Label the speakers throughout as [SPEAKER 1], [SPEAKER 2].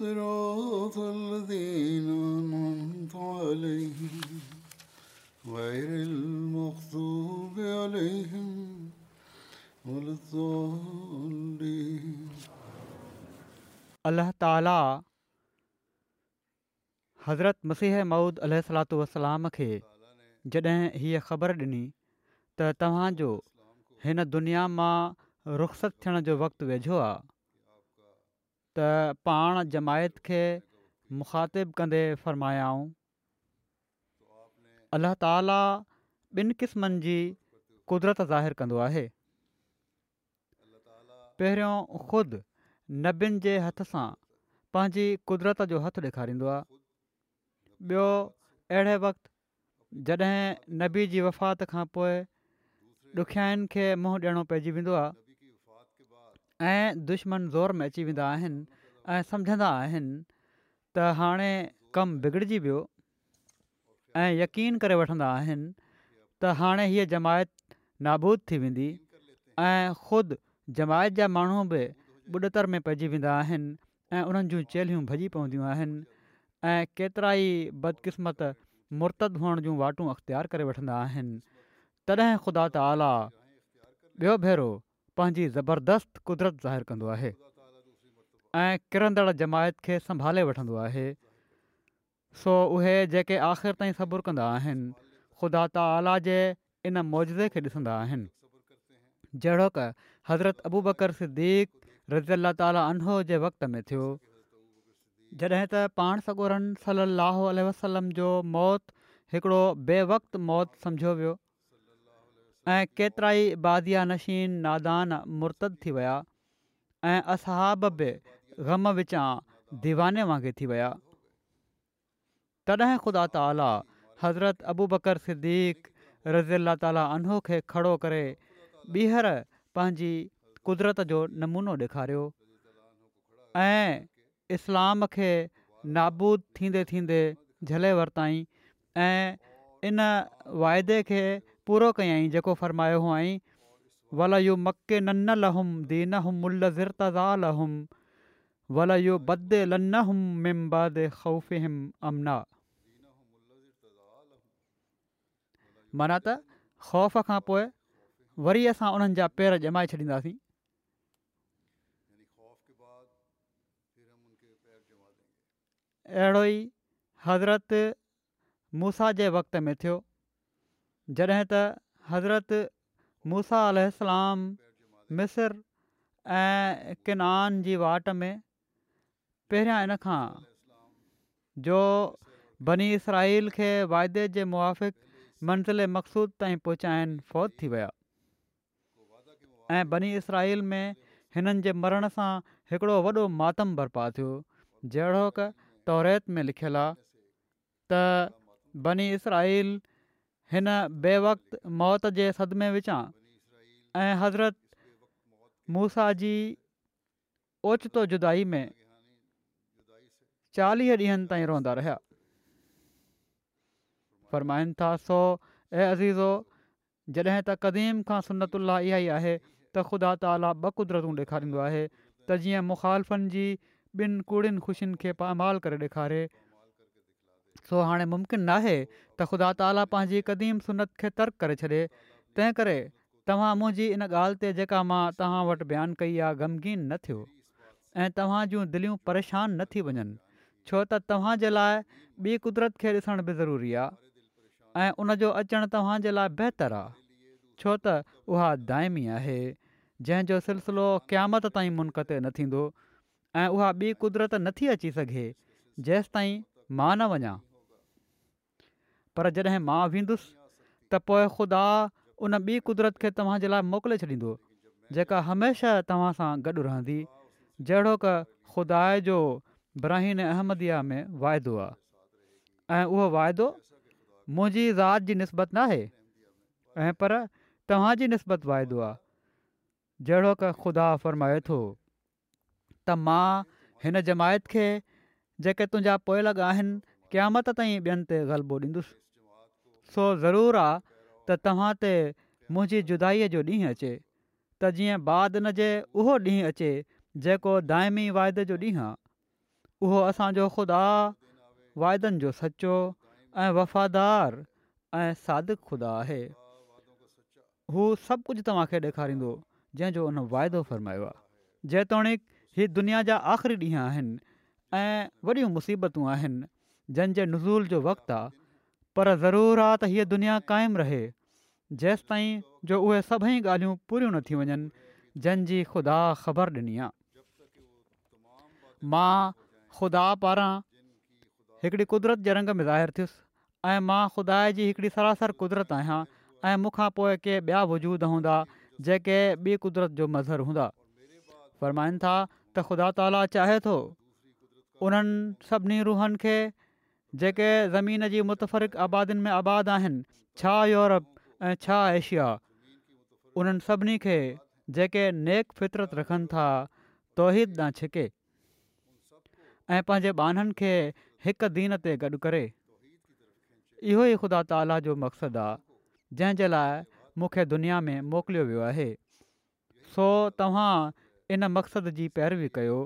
[SPEAKER 1] अलाह त हज़रत मसीह माउद अल खे जॾहिं हीअ ख़बर ॾिनी त तव्हांजो हिन दुनिया मां रुख़त थियण जो वक़्तु वेझो आहे त पाण जमायत खे मुखातिबु कंदे फ़र्मायाऊं अलाह ताला ॿिनि क़िस्मनि जी क़ुदिरत ज़ाहिर कंदो आहे पहिरियों ख़ुदि नबियुनि जे हथ सां पंहिंजी कुदरत जो हथु ॾेखारींदो आहे ॿियो अहिड़े वक़्ति जॾहिं नबी जी वफ़ात खां पोइ ॾुखियाईनि खे मुंहुं ॾियणो पइजी वेंदो आहे ऐं दुश्मन ज़ोर में अची वेंदा आहिनि ऐं समुझंदा आहिनि त हाणे कमु बिगड़जी वियो ऐं यकीन करे वठंदा आहिनि त हाणे हीअ जमायत नाबूद थी वेंदी ऐं ख़ुदि जमायत जा माण्हू बि ॿुॾतर में पइजी वेंदा आहिनि ऐं उन्हनि जूं चेलियूं भॼी पवंदियूं आहिनि ऐं केतिरा ई बदकिस्मत मुर्तद हुअण जूं वाटूं अख़्तियार करे वठंदा आहिनि तॾहिं ख़ुदा त ॿियो पंहिंजी ज़बरदस्त कुदरत ज़ाहिरु कंदो आहे ऐं किरंदड़ जमायत खे संभाले वठंदो आहे सो उहे जेके आख़िर ताईं सबुरु कंदा आहिनि ख़ुदा ताला जे इन मौजे खे ॾिसंदा आहिनि जहिड़ो हज़रत अबू बकर सिद्दीक़ रज़ी अला ताली अनो जे वक़्त में थियो जॾहिं त पाण सगोरनि सलाहु वसलम जो मौत हिकिड़ो बे वक़्ति मौति सम्झियो वियो ऐं केतिराई बादि नशीन नादान मुर्तद थी विया ऐं असहाब बि ग़म विचां दीवाने वांगुरु थी विया तॾहिं ख़ुदा ताला हज़रत अबू बकर सिद्दीक़ रज़ी अला ताली अनो खे खड़ो करे ॿीहर पंहिंजी कुदरत जो नमूनो ॾेखारियो ऐं इस्लाम खे नाबूद थींदे थींदे झले वरिताई ऐं इन वाइदे खे पूरो कयईं जेको फर्मायो हो आहीं वल यू मके नन दीन अमना माना त ख़ौफ़ खां पोइ वरी असां उन्हनि जा पेर जमाए छॾींदासीं अहिड़ो ई हज़रत मूसा जे वक़्त में थियो जॾहिं त हज़रत मूसा अल السلام ऐं किन کنان जी वाट में पहिरियां इनखां जो बनी इसराईल खे वाइदे जे मुआफ़िक़ मंज़िले मक़सूद ताईं पहुचाइनि फ़ौत थी विया ऐं बनी इसराईल में हिननि जे मरण सां हिकिड़ो वॾो मातम बर्पा थियो जहिड़ो क तौरेत में लिखियलु आहे त बनी इसराईल हिन बे موت मौत जे सदिमे विझां ऐं हज़रत मूसा जी ओचितो जुदाई में चालीह ॾींहंनि ताईं रहंदा रहिया फ़रमाईनि था सो ऐं अज़ीज़ो जॾहिं त क़दीम खां सुनतुल इहा ई आहे त ख़ुदा ताला ॿ क़ुदरतूं ॾेखारींदो आहे त जीअं मुखालफ़नि जी ॿिनि कूड़ियुनि ख़ुशियुनि खे पामाल करे ॾेखारे सो हाणे मुमकिन नाहे त ख़ुदा ताला पंहिंजी क़दीम सुनत खे तर्क करे छॾे तंहिं करे तव्हां मुंहिंजी इन ॻाल्हि ते जेका मां तव्हां वटि बयानु कई आहे ग़मगीन न थियो ऐं तव्हां जूं दिलियूं परेशान न थी वञनि छो त तव्हांजे लाइ ॿी क़ुदिरत खे ॾिसण बि ज़रूरी आहे ऐं उनजो अचणु तव्हांजे लाइ बहितरु आहे छो त उहा दाइमी आहे जंहिंजो सिलसिलो क़यामत ताईं मुनक़ते न थींदो ऐं उहा ॿी नथी अची सघे जेसि ताईं मां न वञा पर जॾहिं मां वेंदुसि त पोइ ख़ुदा उन ॿी कुदरत खे तव्हांजे लाइ मोकिले छॾींदो जेका हमेशह तव्हां सां गॾु रहंदी जहिड़ो क ख़ुदा जो ब्राहीन अहमदिया में वाइदो आहे ऐं उहो वाइदो मुंहिंजी ज़ाति जी नसबत ऐं पर तव्हांजी नस्बत वाइदो आहे जहिड़ो क ख़ुदा फरमाए थो त मां हिन जमायत खे जेके तुंहिंजा पोइ आहिनि क़यामत ताईं ॿियनि ते ग़लबो ॾींदुसि सो ज़रूरु आहे त तव्हां ते मुंहिंजी जुदाईअ जो ॾींहुं अचे त जीअं बाद न जे उहो ॾींहुं अचे जेको दाइमी वाइदे जो ॾींहुं आहे उहो असांजो ख़ुदा वाइदनि जो सचो ऐं वफ़ादार ऐं सादिक खुदा आहे हू सभु कुझु तव्हांखे ॾेखारींदो जंहिंजो उन वाइदो फ़रमायो आहे जेतोणीकि हीअ दुनिया जा आख़िरी ॾींहं आहिनि ऐं वॾियूं मुसीबतूं आहिनि जंहिंजे नज़ूल जो वक़्तु आहे पर ज़रूरु आहे त हीअ दुनिया क़ाइमु रहे जेसि ताईं जो उहे सभई ॻाल्हियूं पूरियूं न थी वञनि जंहिंजी ख़ुदा ख़बर ॾिनी आहे मां ख़ुदा पारां हिकिड़ी क़ुदिरत जे रंग में ज़ाहिर थियुसि ऐं मां ख़ुदा जी हिकिड़ी सरासर कुदरत आहियां ऐं मूंखां पोइ के ॿिया वजूद हूंदा जेके ॿी क़ुदिरत जो मज़र हूंदा फ़रमाइनि था त ख़ुदा ताला चाहे थो उन्हनि सभिनी रूहनि जेके ज़मीन जी मुतफ़िक आबादियुनि में आबाद आहिनि छा यूरोप ऐं छा एशिया उन्हनि सभिनी खे जेके नेक फितरत रखनि था तोही ॾांहुं छिके ऐं पंहिंजे बाननि खे हिक दीन ते गॾु करे इहो ई ख़ुदा ताला जो मक़सदु आहे जंहिंजे लाइ मूंखे दुनिया में मोकिलियो वियो आहे सो तव्हां इन मक़सद जी पैरवी कयो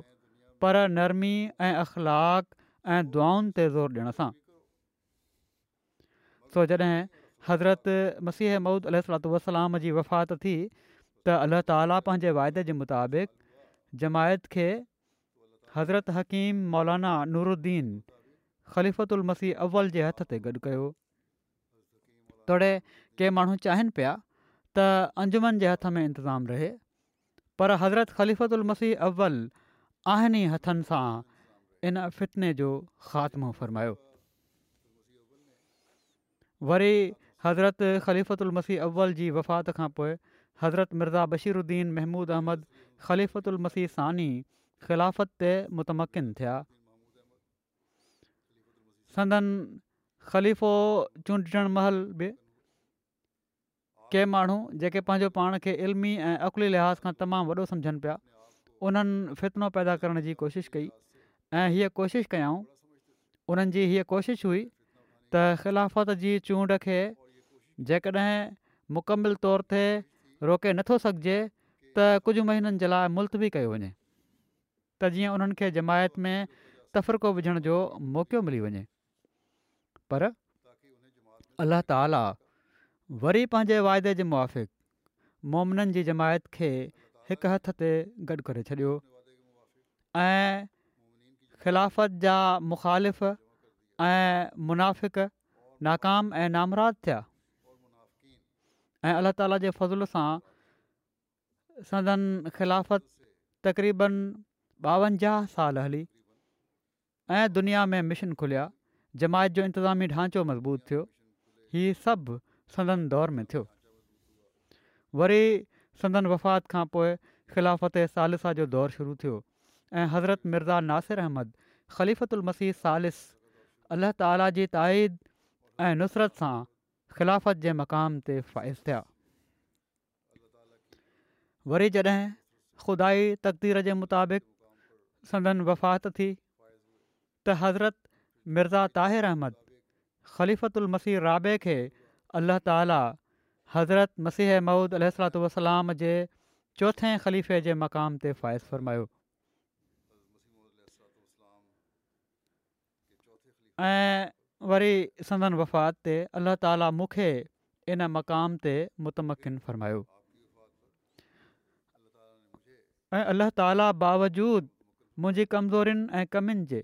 [SPEAKER 1] पर नरमी ऐं अख़लाक़ ऐं दुआउनि ते ज़ोरु ॾियण सां सो जॾहिं हज़रत मसीह मूदुलात वसलाम जी वफ़ात थी त अल्ला ताला पंहिंजे वाइदे जे मुताबिक़ जमायत खे हज़रत हकीम मौलाना नूरुद्दीन ख़लीफ़तीह अव्वल जे हथ ते गॾु कयो तोड़े के माण्हू चाहिनि पिया त अंजमन जे हथ में इंतिज़ामु रहे पर हज़रत ख़लीफ़लमसी अव्वल आहिनि ई हथनि इन फितने जो ख़ात्मो फ़रमायो वरी हज़रत ख़लीफ़तु उल मसीह अव्वल जी वफ़ात खां पोइ हज़रत मिर्ज़ा बशीरुद्दीन महमूद अहमद ख़लीफ़त मसीह सानी ख़िलाफ़त ते मुतमकिन थिया संदन ख़लीफ़ो चूंडण महल बि के माण्हू जेके पंहिंजो पाण खे इल्मी ऐं अकली लिहाज़ खां तमामु वॾो सम्झनि पिया उन्हनि फितनो पैदा करण जी कोशिशि कई ऐं हीअ कोशिशि कयऊं उन्हनि जी हीअ कोशिशि हुई त ख़िलाफ़त जी चूंड खे जेकॾहिं मुकमल तौर ते रोके नथो सघिजे त कुझु महीननि जे लाइ मुल्तवी कयो वञे त जीअं उन्हनि खे जमायत में तफ़रक़ो विझण जो मौक़ो मिली वञे पर अल्ल्ह ताला वरी पंहिंजे वाइदे जे मुआफ़िक़ मोमिननि जी जमायत खे हिकु हथ ते गॾु करे छॾियो ऐं ख़िलाफ़त जा मुखालिफ़ ऐं मुनाफ़िक़ नाकाम ऐं नामराद थिया ऐं अलाह ताला जे फज़ुल सां सदन ख़िलाफ़त तक़रीबन ॿावंजाह साल हली ऐं दुनिया में मिशन खुलिया जमायत जो इंतिज़ामी ढांचो मज़बूत थियो हीअ सभु सदन दौर में थियो वरी सदन वफ़ात खां पोइ ख़िलाफ़त सालिसा जो दौरु शुरू थियो ऐं हज़रत मिर्ज़ा नासिर अहमद ख़लीफ़लमसी सालिस अलाह ताला जी ताईद ऐं नुसरत सां ख़िलाफ़त जे मक़ाम ते फ़ाइज़ थिया वरी जॾहिं खुदा तक़दीर जे मुताबिक़ सदन वफ़ात थी त हज़रत मिर्ज़ा ताहिर अहमद ख़लीफ़तसी राबे खे अल्लाह ताला हज़रत मसीह अमूद अल वसलाम जे चौथे ख़लीफ़े जे मक़ाम ते फ़ाइज़ फ़रमायो ऐं वरी संदन वफ़ात ते अलाह ताली मूंखे इन मक़ाम ते मुतमिन फ़रमायो ऐं اللہ تعالی باوجود मुंहिंजी कमज़ोरियुनि ऐं कमियुनि जे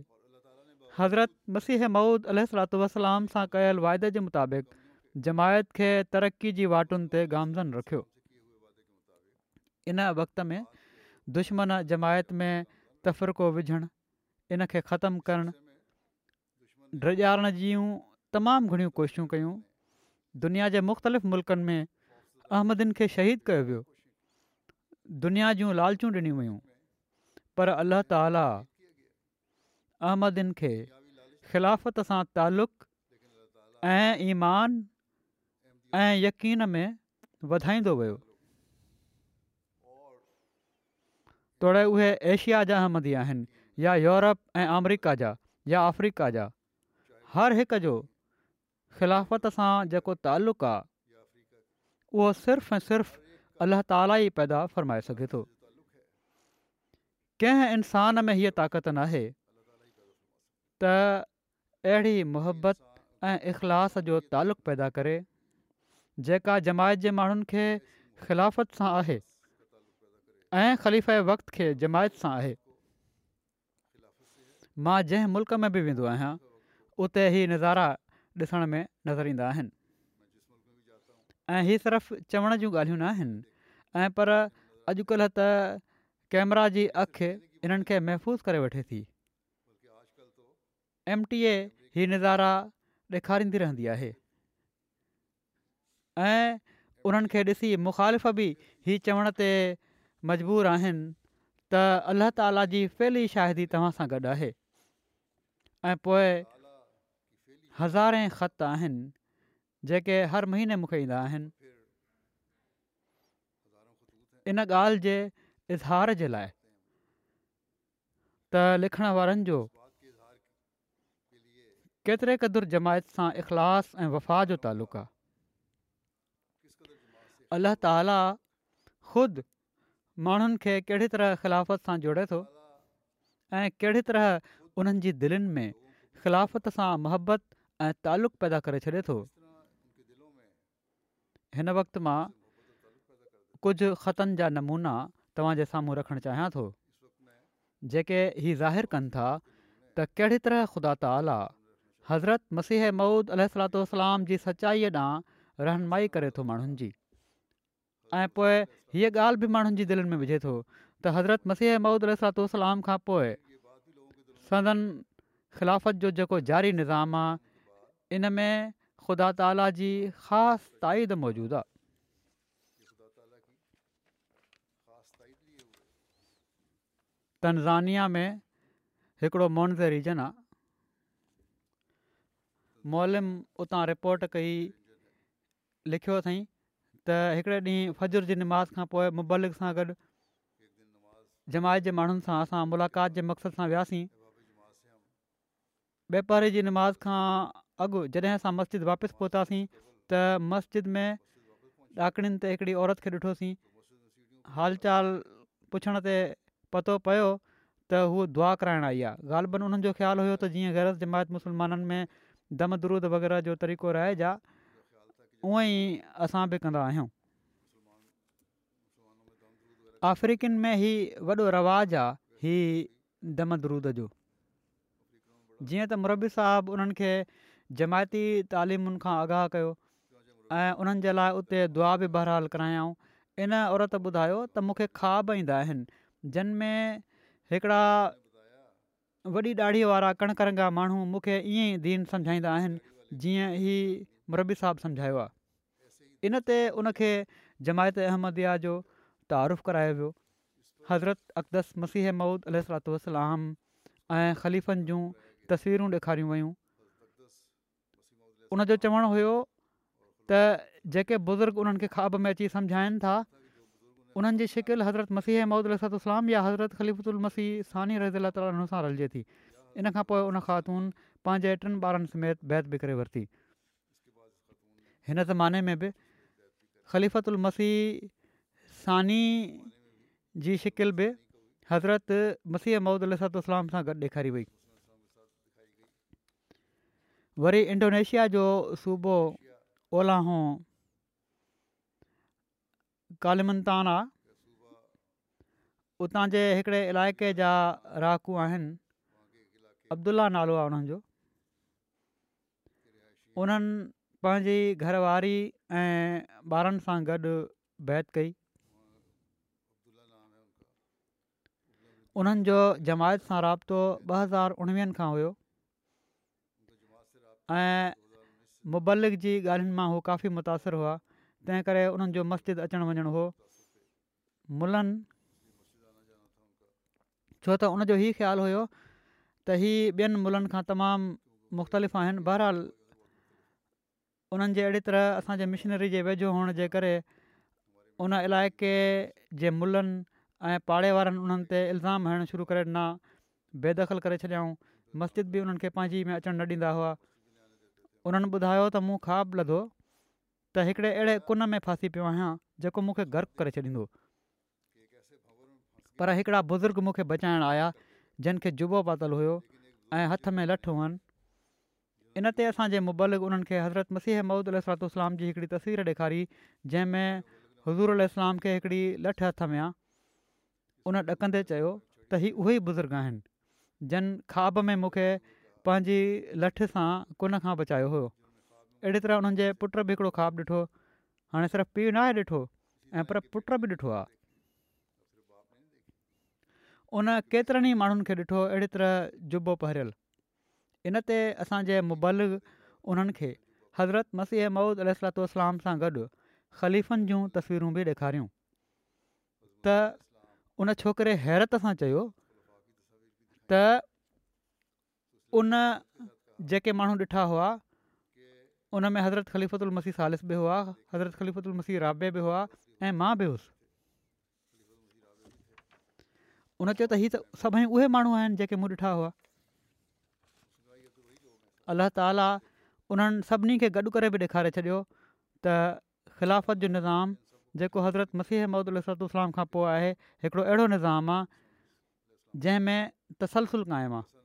[SPEAKER 1] हज़रत मसीह महुूद अल वसलाम सां कयल वाइदे जे मुताबिक़ जमायत खे तरक़ी जी वाटुनि ते गामज़न रखियो इन वक़्त में दुश्मन जमायत में तफ़रक़ो विझणु इनखे ख़तमु करणु ण जूं तमामु घणियूं कोशिशूं कयूं दुनिया जे मुख़्तलिफ़ मुल्कनि में अहमदिन खे शहीद कयो वियो दुनिया जूं लालचूं ॾिनियूं वयूं पर अल्ला ताला अहमदिन खे ख़िलाफ़त सां तालुक़ ऐं ईमान ऐं यक़ीन में वधाईंदो वियो तोड़े उहे एशिया जा अहमदी आहिनि या यूरोप ऐं अमरिका जा या अफ्रीका जा हर हिक जो ख़िलाफ़त सां जेको तालुक़ु आहे उहो सिर्फ़ु ऐं सिर्फ़ु अलाह ताला ई पैदा फ़र्माए सघे थो कंहिं इंसान में हीअ ताक़त नाहे त अहिड़ी मुहबत ऐं इख़लाश जो तालुक़ पैदा करे जेका जमायत जे माण्हुनि खे ख़िलाफ़त सां आहे ऐं ख़लीफ़ वक़्त खे जमायत सां आहे मां जंहिं मुल्क़ में बि वेंदो आहियां उते ही नज़ारा ॾिसण में नज़र ईंदा आहिनि ऐं صرف सिर्फ़ु चवण जूं ॻाल्हियूं न आहिनि ऐं पर अॼुकल्ह त कैमरा जी अखि محفوظ खे महफ़ूज़ करे वठे थी एम टी ए ही नज़ारा ॾेखारींदी रहंदी आहे ऐं उन्हनि खे ॾिसी मुखालिफ़ बि हीअ चवण ते मजबूर आहिनि त अल्लाह ताला जी फेली शाहिदी तव्हां सां गॾु आहे ऐं पोइ हज़ारे ख़त आहिनि जेके हर महीने मूंखे ईंदा इन ॻाल्हि जे इज़हार जे लाइ त लिखण वारनि जो केतिरे क़दुरु जमायत सां इख़लास ऐं वफ़ा जो तालुक़ु आहे अल्लाह ताला ख़ुदि माण्हुनि खे कहिड़ी तरह ख़िलाफ़त सां जोड़े थो ऐं कहिड़ी तरह उन्हनि जी दिलनि में ख़िलाफ़त सां मुहबत ऐं तालुक़ु पैदा करे छॾे थो हिन वक़्तु मां कुझु ख़तनि जा नमूना तव्हांजे साम्हूं रखणु चाहियां थो जेके हीउ ज़ाहिर कनि था त कहिड़ी तरह ख़ुदा ताला हज़रत मसीह मऊद अल सलातो वलाम जी सचाईअ ॾांहुं रहनुमाई करे थो माण्हुनि जी ऐं पोइ हीअ ॻाल्हि बि माण्हुनि जी दिलनि में विझे थो त हज़रत मसीह मऊद अल सलातो सलाम खां पोइ सदन खिलाफ़त जो जेको ज़ारी निज़ाम आहे इन में ख़ुदा ताला जी ख़ासि ताईद मौजूदु आहे तनज़ानिया में हिकिड़ो मोनज़ रीजन आहे मोलम उतां रिपोर्ट कई लिखियो अथई त हिकिड़े ॾींहुं फजुर जी निमाज़ खां पोइ मुबालिक सां गॾु जमायत जे माण्हुनि सां असां मुलाक़ात जे मक़सदु सां वियासीं वापारी जी निमाज़ खां अॻु जॾहिं असां मस्जिद वापसि पहुतासीं त मस्जिद में ॾाकिणियुनि ते हिकिड़ी औरत खे ॾिठोसीं हालु चाल पुछण ते पतो पियो त हू दुआ कराइण आई आहे ॻाल्हि ॿुध उन्हनि जो ख़्यालु हुयो त जीअं ग़ैत जमायत मुसलमाननि में दम दरुद वग़ैरह जो तरीक़ो रहे जा ई असां बि कंदा आहियूं अफ्रीकन में ई वॾो रवाज़ु आहे ही दमदरूद जो जीअं त मरबी साहबु उन्हनि जमायती तालिमुनि खां आगाह कयो ऐं उन्हनि जे लाइ उते दुआ बि बहरहाल करायाऊं इन औरत ॿुधायो त मूंखे ख्वाब ईंदा आहिनि जिन में हिकिड़ा वॾी दाढ़ीअ वारा कणकरंगा माण्हू मूंखे ईअं ई दीन सम्झाईंदा आहिनि जीअं हीउ मरबी साहबु समुझायो आहे इन ते उनखे जमायत अहमदया जो तारफ़ करायो वियो हज़रत अकदस मसीह मूद अलाम ऐं ख़लीफ़नि जूं तस्वीरूं ॾेखारियूं उनजो चवण हुयो त जेके बुज़ुर्ग उन्हनि खे ख्वाब में अची सम्झाइनि था उन्हनि जी शिकिल हज़रत मसीह महूद लोसलाम या हज़रत ख़लीफ़ु मसीह सानी रज़ीला ताल रलजे थी इन खां पोइ उन ख़ातून पंहिंजे टिनि ॿारनि समेत बैदि करे वरिती हिन ज़माने में बि ख़लीफ़त मसीह सानी जी शिकिल बि हज़रत मसीह महूदल लसातोलाम सां गॾु ॾेखारी वई वरी इंडोनेशिया जो सूबो ओलाहो कालिमंतान आहे उतां जे हिकिड़े इलाइक़े जा राहकू आहिनि अब्दुला नालो आहे उन्हनि जो उन्हनि पंहिंजी घरवारी ऐं ॿारनि सां गॾु बैत कई उन्हनि जो जमायत सां राब्तो ॿ हज़ार उणिवीहनि खां हुयो ऐं मुबलिक जी ॻाल्हियुनि मां उहो काफ़ी मुतासिरु हुआ तंहिं करे उन्हनि जो मस्जिद अचणु वञिणो हो मुलनि छो त उनजो ई ख़्यालु हुओ त इहे ॿियनि मुलनि खां तमामु मुख़्तलिफ़ आहिनि बहरहाल उन्हनि जे अहिड़ी तरह असांजे मिशनरी जे वेझो हुअण जे करे उन इलाइक़े जे मुलनि ऐं पाड़े वारनि उन्हनि ते इल्ज़ाम हणणु शुरू करे ना बेदख़िल करे छॾियाऊं मस्जिद बि उन्हनि खे पंहिंजी में अचणु न ॾींदा हुआ उन्हनि ॿुधायो त मूं ख्वाबु लधो त हिकिड़े अहिड़े कुन में फासी पियो आहियां जेको मूंखे गर्क करे छॾींदो पर हिकिड़ा बुज़ुर्ग मूंखे बचाइण आया जिन जुबो पातल हुओ ऐं हथ में लठ हुअनि इन ते असांजे मुबलिक उन्हनि खे हज़रत मसीह महूद सरात जी हिकिड़ी तस्वीर ॾेखारी जंहिंमें हज़ूर अलाम खे हिकिड़ी लठ हथ में आहे उन ॾकंदे चयो त हीउ बुज़ुर्ग आहिनि जन ख्वाब में मूंखे पंहिंजी लठ सां कुन खां बचायो हुयो अहिड़ी तरह हुननि जे पुट बि हिकिड़ो ख़्वाबु ॾिठो हाणे सिर्फ़ु पीउ नाहे ॾिठो ऐं पर पुट बि ॾिठो आहे उन केतिरनि ई माण्हुनि खे ॾिठो अहिड़ी तरह जुबो पहिरियल इन ते असांजे मुबलग उन्हनि खे हज़रत मसीह मऊद अलोसलाम सां गॾु ख़लीफ़नि जूं तस्वीरूं बि ॾेखारियूं त उन छोकिरे हैरत सां चयो त उन जेके माण्हू ॾिठा हुआ उन में हज़रत उल मसीह सालिस बि हुआ हज़रत उल मसीह राबे बि हुआ ऐं मां बि हुअसि उन चयो त हीअ त सभई उहे माण्हू आहिनि जेके मूं ॾिठा हुआ अलाह ताला उन्हनि सभिनी खे गॾु करे बि ॾेखारे छॾियो त ख़िलाफ़त जो निज़ाम जेको हज़रत मसीह अहमद सतलोसलाम खां पोइ आहे हिकिड़ो अहिड़ो निज़ाम आहे जंहिंमें तसलसुलु क़ाइमु आहे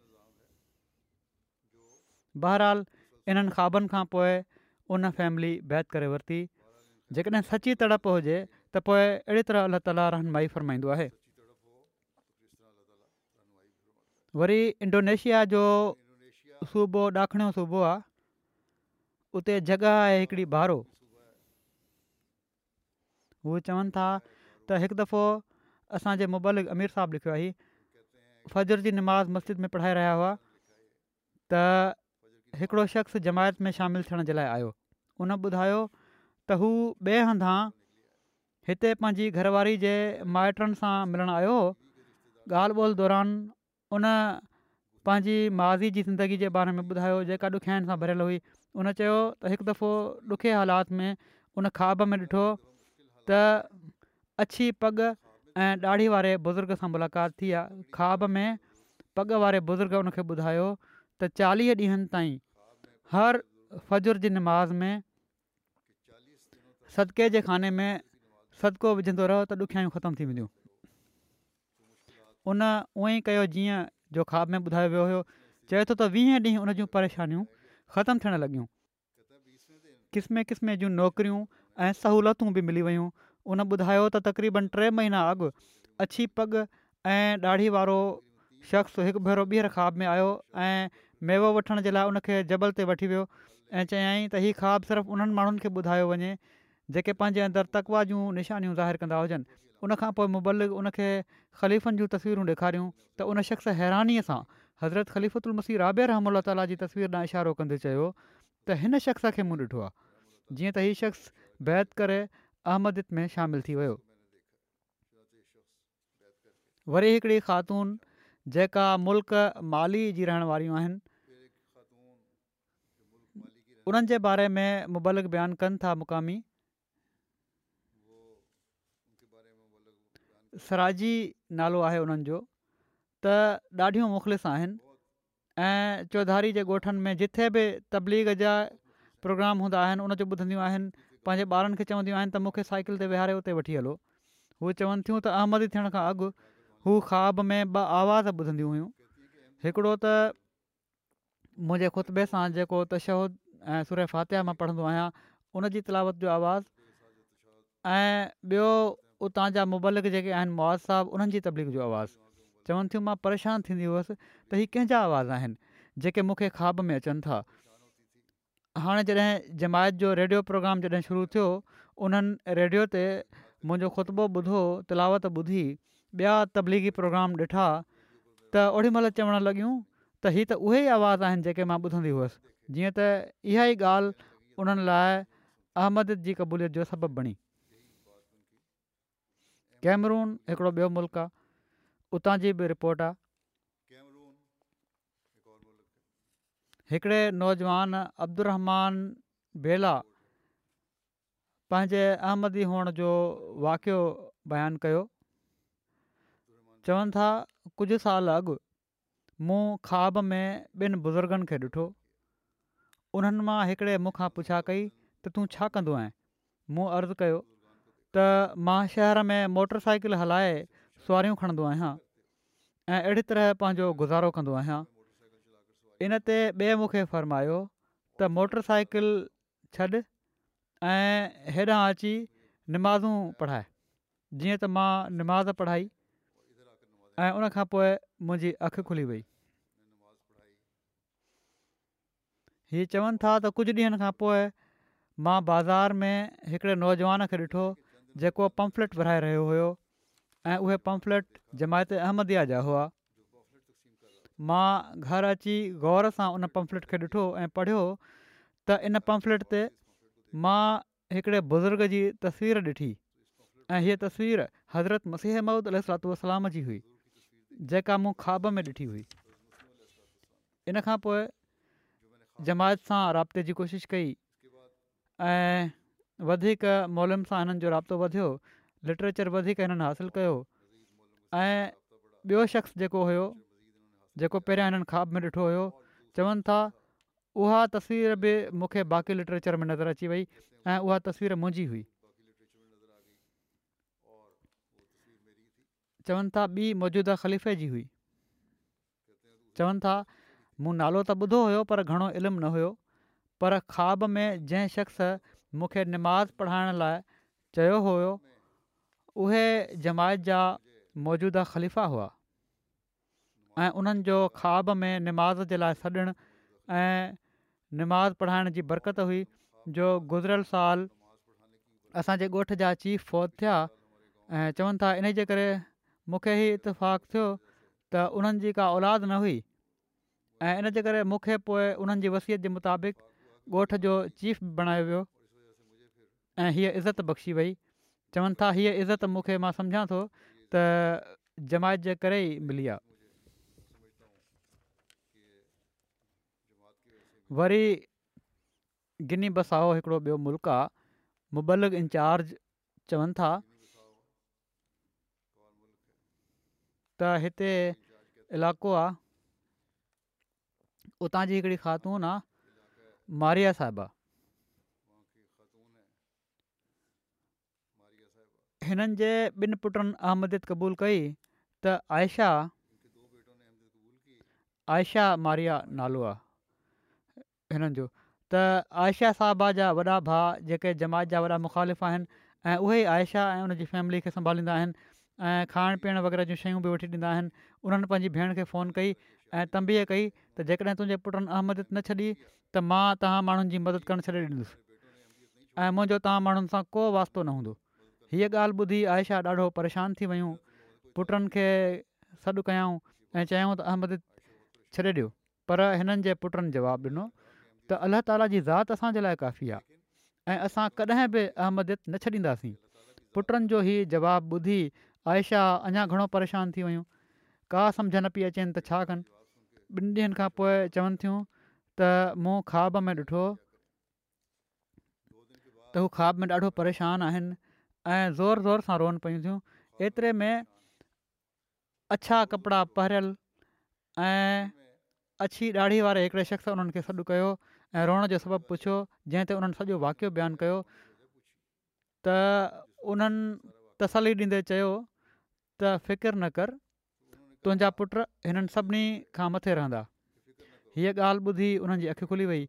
[SPEAKER 1] बहरहाल इन्हनि ख्वाबनि खां पोइ उन फैमिली बैत करे वरिती जेकॾहिं सची तड़प हुजे त पोइ अहिड़ी तरह अलाह ताला रहनुमाई माई फरमाईंदो आहे वरी इंडोनेशिया जो सूबो ॾाखिणियो सूबो आहे उते जॻह आहे हिकिड़ी बारो हू चवनि था त हिकु दफ़ो असांजे मुबल अमीर साहबु लिखियो आहे फजर जी नमाज़ मस्जिद में पढ़ाए रहिया हुआ त हिकिड़ो शख़्स जमायत में शामिलु थियण जे लाइ आयो उन ॿुधायो त हू ॿिए हंधि हिते पंहिंजी घरवारी जे माइटनि सां मिलणु आयो ॻाल्हि ॿोल दौरान उन पंहिंजी माज़ी जी ज़िंदगी जे बारे में ॿुधायो जेका ॾुखियाईनि सां भरियलु हुई उन चयो त हिकु दफ़ो ॾुखे हालात में उन ख्वाब में ॾिठो त अछी पग ऐं ॾाढी वारे बुज़ुर्ग सां मुलाक़ात थी आहे ख्वाब में पग वारे बुज़ुर्ग उनखे ॿुधायो त चालीह ॾींहनि ताईं हर फ़जुर जी निमाज़ में सदिके जे खाने में सदिको विझंदो रहो त ॾुखियाई ख़तम थी वेंदियूं उन उअई कयो जीअं जो ख़्वाब में ॿुधायो वियो हुयो चए थो त वीह ॾींहं उन जूं परेशानियूं ख़तमु थियणु लॻियूं किस्मे किस्म जूं नौकरियूं ऐं सहूलियतूं बि मिली वियूं उन ॿुधायो त तक़रीबन टे महीना अॻु अछी पग ऐं ॾाढी वारो शख़्स हिकु भेरो ॿीहर ख्वा में आयो ऐं मेवो वठण जे लाइ उनखे जबल ते वठी वियो ऐं चयाईं त हीउ ख्वा सिर्फ़ु उन्हनि माण्हुनि खे ॿुधायो वञे जेके पंहिंजे तकवा जूं निशानियूं ज़ाहिर कंदा हुजनि उनखां पोइ मुबल उन ख़लीफ़नि जूं तस्वीरूं ॾेखारियूं त उन शख़्स हैरानीअ सां हज़रत मसीह राबे रहम ताला जी तस्वीर ॾांहुं इशारो कंदे चयो त हिन शख़्स खे मूं ॾिठो आहे जीअं त शख़्स में शामिलु थी वियो वरी हिकिड़ी ख़ातून जेका मुल्क माली जी रहण वारियूं आहिनि उन्हनि जे बारे में मुबालिक बयानु कनि था मुक़ामी सराजी नालो आहे उन्हनि जो त ॾाढियूं मुख़लिस चौधारी जे ॻोठनि में जिथे बि तबलीग जा प्रोग्राम हूंदा आहिनि उनजो ॿुधंदियूं आहिनि पंहिंजे ॿारनि खे चवंदियूं आहिनि त मूंखे साइकिल ते विहारे उते वठी हलो उहे चवनि थियूं त अहमदी थियण खां हू ख़्वाब में ॿ आवाज़ ॿुधंदियूं हुयूं हिकिड़ो त मुंहिंजे ख़ुतबे सां जेको तशहूद ऐं सुर फातिह मां पढ़ंदो आहियां उन जी तिलावत जो आवाज़ु ऐं ॿियो उतां जा मुबलिक जेके आहिनि मुआज़ साहब उन्हनि जी तबलीग जो आवाज़ु चवनि थियूं मां परेशान थींदी हुअसि त ही कंहिंजा आवाज़ आहिनि जेके मूंखे ख्वाब में अचनि था हाणे जॾहिं जमायत जो रेडियो प्रोग्राम जॾहिं शुरू थियो उन्हनि रेडियो ते मुंहिंजो ख़ुतबो ॿुधो तिलावत ॿुधी ॿिया तबलीगी प्रोग्राम ॾिठा त ओॾीमहिल चवणु लॻियूं त हीअ त उहे ई आवाज़ आहिनि जेके मां ॿुधंदी हुअसि जीअं त इहा ई ॻाल्हि उन्हनि लाइ अहमद जी क़बूलियत जो सबबु बणी कैमरून हिकिड़ो ॿियो मुल्क़ आहे उतां जी बि रिपोर्ट आहे हिकिड़े नौजवान अब्दु बेला पंहिंजे अहमदी हुअण जो वाक़ियो बयानु कयो चवनि था कुझु साल अॻु मूं ख़्वाब में ॿिनि बुज़ुर्गनि खे ॾिठो उन्हनि मां हिकिड़े मूंखां पुछा कई त तूं छा कंदो आएं मूं अर्ज़ु कयो त मां शहर में मोटर साइकिल हलाए सुवारियूं खणंदो आहियां ऐं अहिड़ी तरह पंहिंजो गुज़ारो कंदो आहियां इनते ॿिए मूंखे फ़र्मायो त मोटर साइकिल छॾ ऐं हेॾां अची निमाज़ूं पढ़ाए जीअं त मां निमाज़ पढ़ाई ऐं उनखां पोइ मुंहिंजी अखि खुली वई हीउ चवनि था त कुझु ॾींहनि खां पोइ मां बाज़ारि में हिकिड़े नौजवान खे ॾिठो जेको पम्फलेट विराए रहियो हुयो ऐं उहे पंफ्लेट जमायत अहमदया जा हुआ मां घर अची गौर सां उन पंफलेट खे ॾिठो ऐं पढ़ियो त इन पम्फलेट ते मां हिकिड़े बुज़ुर्ग जी तस्वीर ॾिठी ऐं हीअ तस्वीरु हज़रत मसीह मम्मद अलसलाम जी हुई जेका मूं ख्वाब में ॾिठी हुई इन खां पोइ जमायत सां राब्ते जी कोशिशि कई ऐं वधीक मोलम सां हिननि जो राब्तो वधियो लिटरेचर वधीक हिननि हासिलु कयो ऐं ॿियो शख़्स जेको हुयो जेको पहिरियां हिननि ख्वाब में ॾिठो हुयो चवनि था उहा तस्वीर बि मूंखे बाक़ी लिटरेचर में नज़र अची वई ऐं उहा तस्वीर मुंहिंजी हुई चवनि था ॿी मौजूदा ख़लीफ़े जी हुई चवनि था मूं नालो त ॿुधो हुयो पर घणो इल्मु न हुयो पर ख्वाब में जंहिं शख़्स मूंखे निमाज़ पढ़ाइण लाइ चयो हुओ उहे जमायत जा मौजूदा ख़लीफ़ा हुआ ऐं उन्हनि जो ख्वाब में निमाज़ जे लाइ सॾणु ऐं निमाज़ पढ़ाइण जी बरक़त हुई जो गुज़िरियल साल असांजे ॻोठ जा चीफ फ़ौज थिया ऐं चवनि था इनजे करे मूंखे ई इतफ़ाक़ थियो त उन्हनि जी का औलाद न हुई ऐं इनजे करे मूंखे पोइ उन्हनि वसियत जे मुताबिक़ ॻोठ जो चीफ बणायो वियो ऐं हीअ इज़त बख़्शी वई चवनि था हीअ इज़त मूंखे मां सम्झा थो त जमायत जे करे ई मिली आहे वरी गिनी बसाओ हिकिड़ो ॿियो मुल्क आहे मुबलग इंचार्ज चवनि था त हिते इलाइक़ो आहे उतां जी हिकिड़ी ख़ातून आहे मारिया साहिबा हिननि जे ॿिनि पुटनि अहमद क़बूल कई त आयशा आयशा मारिया नालो आहे हिननि जो त आयशा साहबा जा वॾा भाउ जेके जमात जा वॾा मुखालिफ़ आहिनि ऐं उहे आयशा ऐं फैमिली खे संभालींदा ऐं खाइण पीअण वग़ैरह जी शयूं बि वठी ॾींदा आहिनि उन्हनि पंहिंजी भेण खे फ़ोन कई ऐं तंबीअ कई त जेकॾहिं तुंहिंजे पुटनि अहमद न छॾी त मां तव्हां माण्हुनि जी मदद करणु छॾे ॾींदुसि ऐं मुंहिंजो तव्हां माण्हुनि सां को वास्तो न हूंदो हीअ ॻाल्हि ॿुधी आयशा ॾाढो परेशानु थी वियूं पुटनि खे सॾु कयूं ऐं चयूं त अहमद छॾे ॾियो पर हिननि जे पुटनि जवाबु ॾिनो त अलाह ताला जी ज़ात असांजे लाइ काफ़ी आहे ऐं असां कॾहिं बि अहमद न छॾींदासीं पुटनि जो ई जवाबु ॿुधी आयशा अञा घणो परेशान थी वियूं का सम्झि न पई अचे त छा कनि ॿिनि ॾींहंनि खां पोइ चवनि थियूं त मूं ख्वाब में ॾिठो त हू ख्वाब में ॾाढो परेशान आहिनि ज़ोर ज़ोर सां रोअनि पियूं थियूं एतिरे में अछा कपिड़ा पहिरियलु ऐं अछी दाढ़ी वारे हिकिड़े शख़्स उन्हनि खे सॾु कयो ऐं रोअण जो सबबु पुछियो जंहिं ते उन्हनि सॼो वाकियो बयानु कयो त उन्हनि तसली ॾींदे त न कर तुंहिंजा पुट हिननि सभिनी खां मथे रहंदा हीअ ॻाल्हि ॿुधी उन्हनि जी अखि खुली वई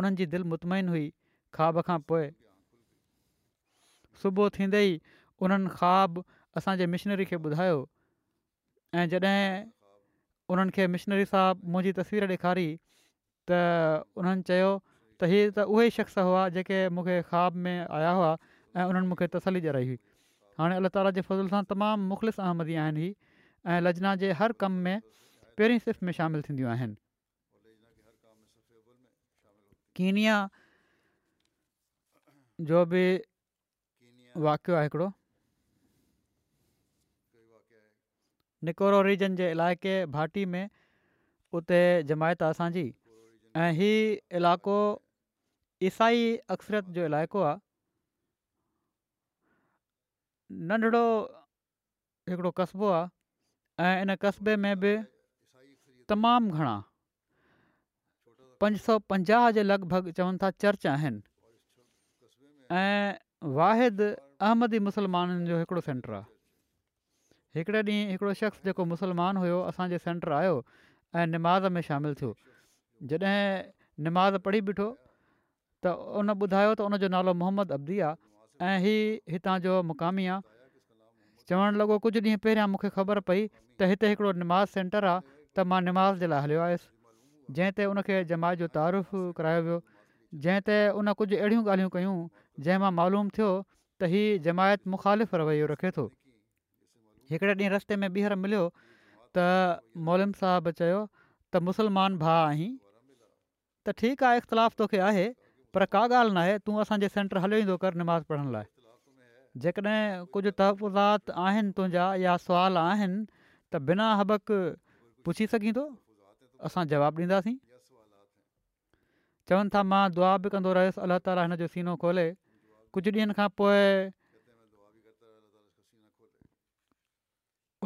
[SPEAKER 1] उन्हनि जी दिलि मुतमाइन हुई ख्वाब खां पोइ सुबुह थींदे ई उन्हनि ख्वाबु असांजे मिशनरी खे ॿुधायो ऐं जॾहिं उन्हनि खे मिशनरी साहिबु मुंहिंजी तस्वीर ॾेखारी त उन्हनि चयो त हीअ त उहे शख़्स हुआ जेके मूंखे ख़्वाब में आया हुआ ऐं उन्हनि मूंखे तसली ॼाराई हुई हाणे अलाह ताला जे फज़ल सां तमामु मुख़लिस अहमदी आहिनि ही ऐं लजना जे हर कम में पहिरीं सिर्फ़ु में शामिलु थींदियूं आहिनि कीनिया जो बि वाक़ियो आहे निकोरो रीजन जे इलाइक़े भाटी में उते जमायत आहे असांजी ऐं इहो इलाइक़ो ईसाई अक्सरियत जो इलाइक़ो आहे नंढिड़ो हिकिड़ो कस्बो आहे ऐं इन कस्बे में बि तमामु घणा पंज सौ पंजाह जे लॻभॻि चवनि था चर्च आहिनि ऐं वाहिद अहमदी मुस्लमाननि जो हिकिड़ो सेंटर आहे हिकिड़े ॾींहुं हिकिड़ो शख़्स जेको मुसलमान हुयो असांजे सेंटर आयो ऐं निमाज़ में शामिलु थियो जॾहिं निमाज़ पढ़ी ॿिठो त उन ॿुधायो त उनजो नालो मोहम्मद अब्दी आहे ऐं हीअ हितां जो मुक़ामी आहे चवणु लॻो कुझु ॾींहुं पहिरियां मूंखे ख़बर पई त हिते हिकिड़ो नमाज़ सेंटर आहे त मां निमाज़ जे लाइ हलियो आयुसि जंहिं ते हुनखे जमायत जो तारीफ़ करायो वियो जंहिं ते उन कुझु अहिड़ियूं ॻाल्हियूं कयूं जंहिं मां मालूम थियो त हीअ जमायत मुख़ालिफ़ रवैयो रखे थो हिकिड़े ॾींहुं रस्ते में ॿीहर मिलियो त मोलम साहबु चयो त मुसलमान भाउ आहीं त ठीकु आहे इख़्तिलाफ़ु तोखे पर का ॻाल्हि नाहे तूं असांजे सेंटर हलियो ईंदो कर नमाज़ पढ़ण लाइ जेकॾहिं कुझु तहफ़ुज़ात आहिनि तुंहिंजा या सुवाल आहिनि त बिना हबक पुछी सघींदो असां जवाबु ॾींदासीं चवनि था मां दुआ बि कंदो रहियुसि अलाह ताला हिन जो सीनो खोले कुझु ॾींहंनि खां पोइ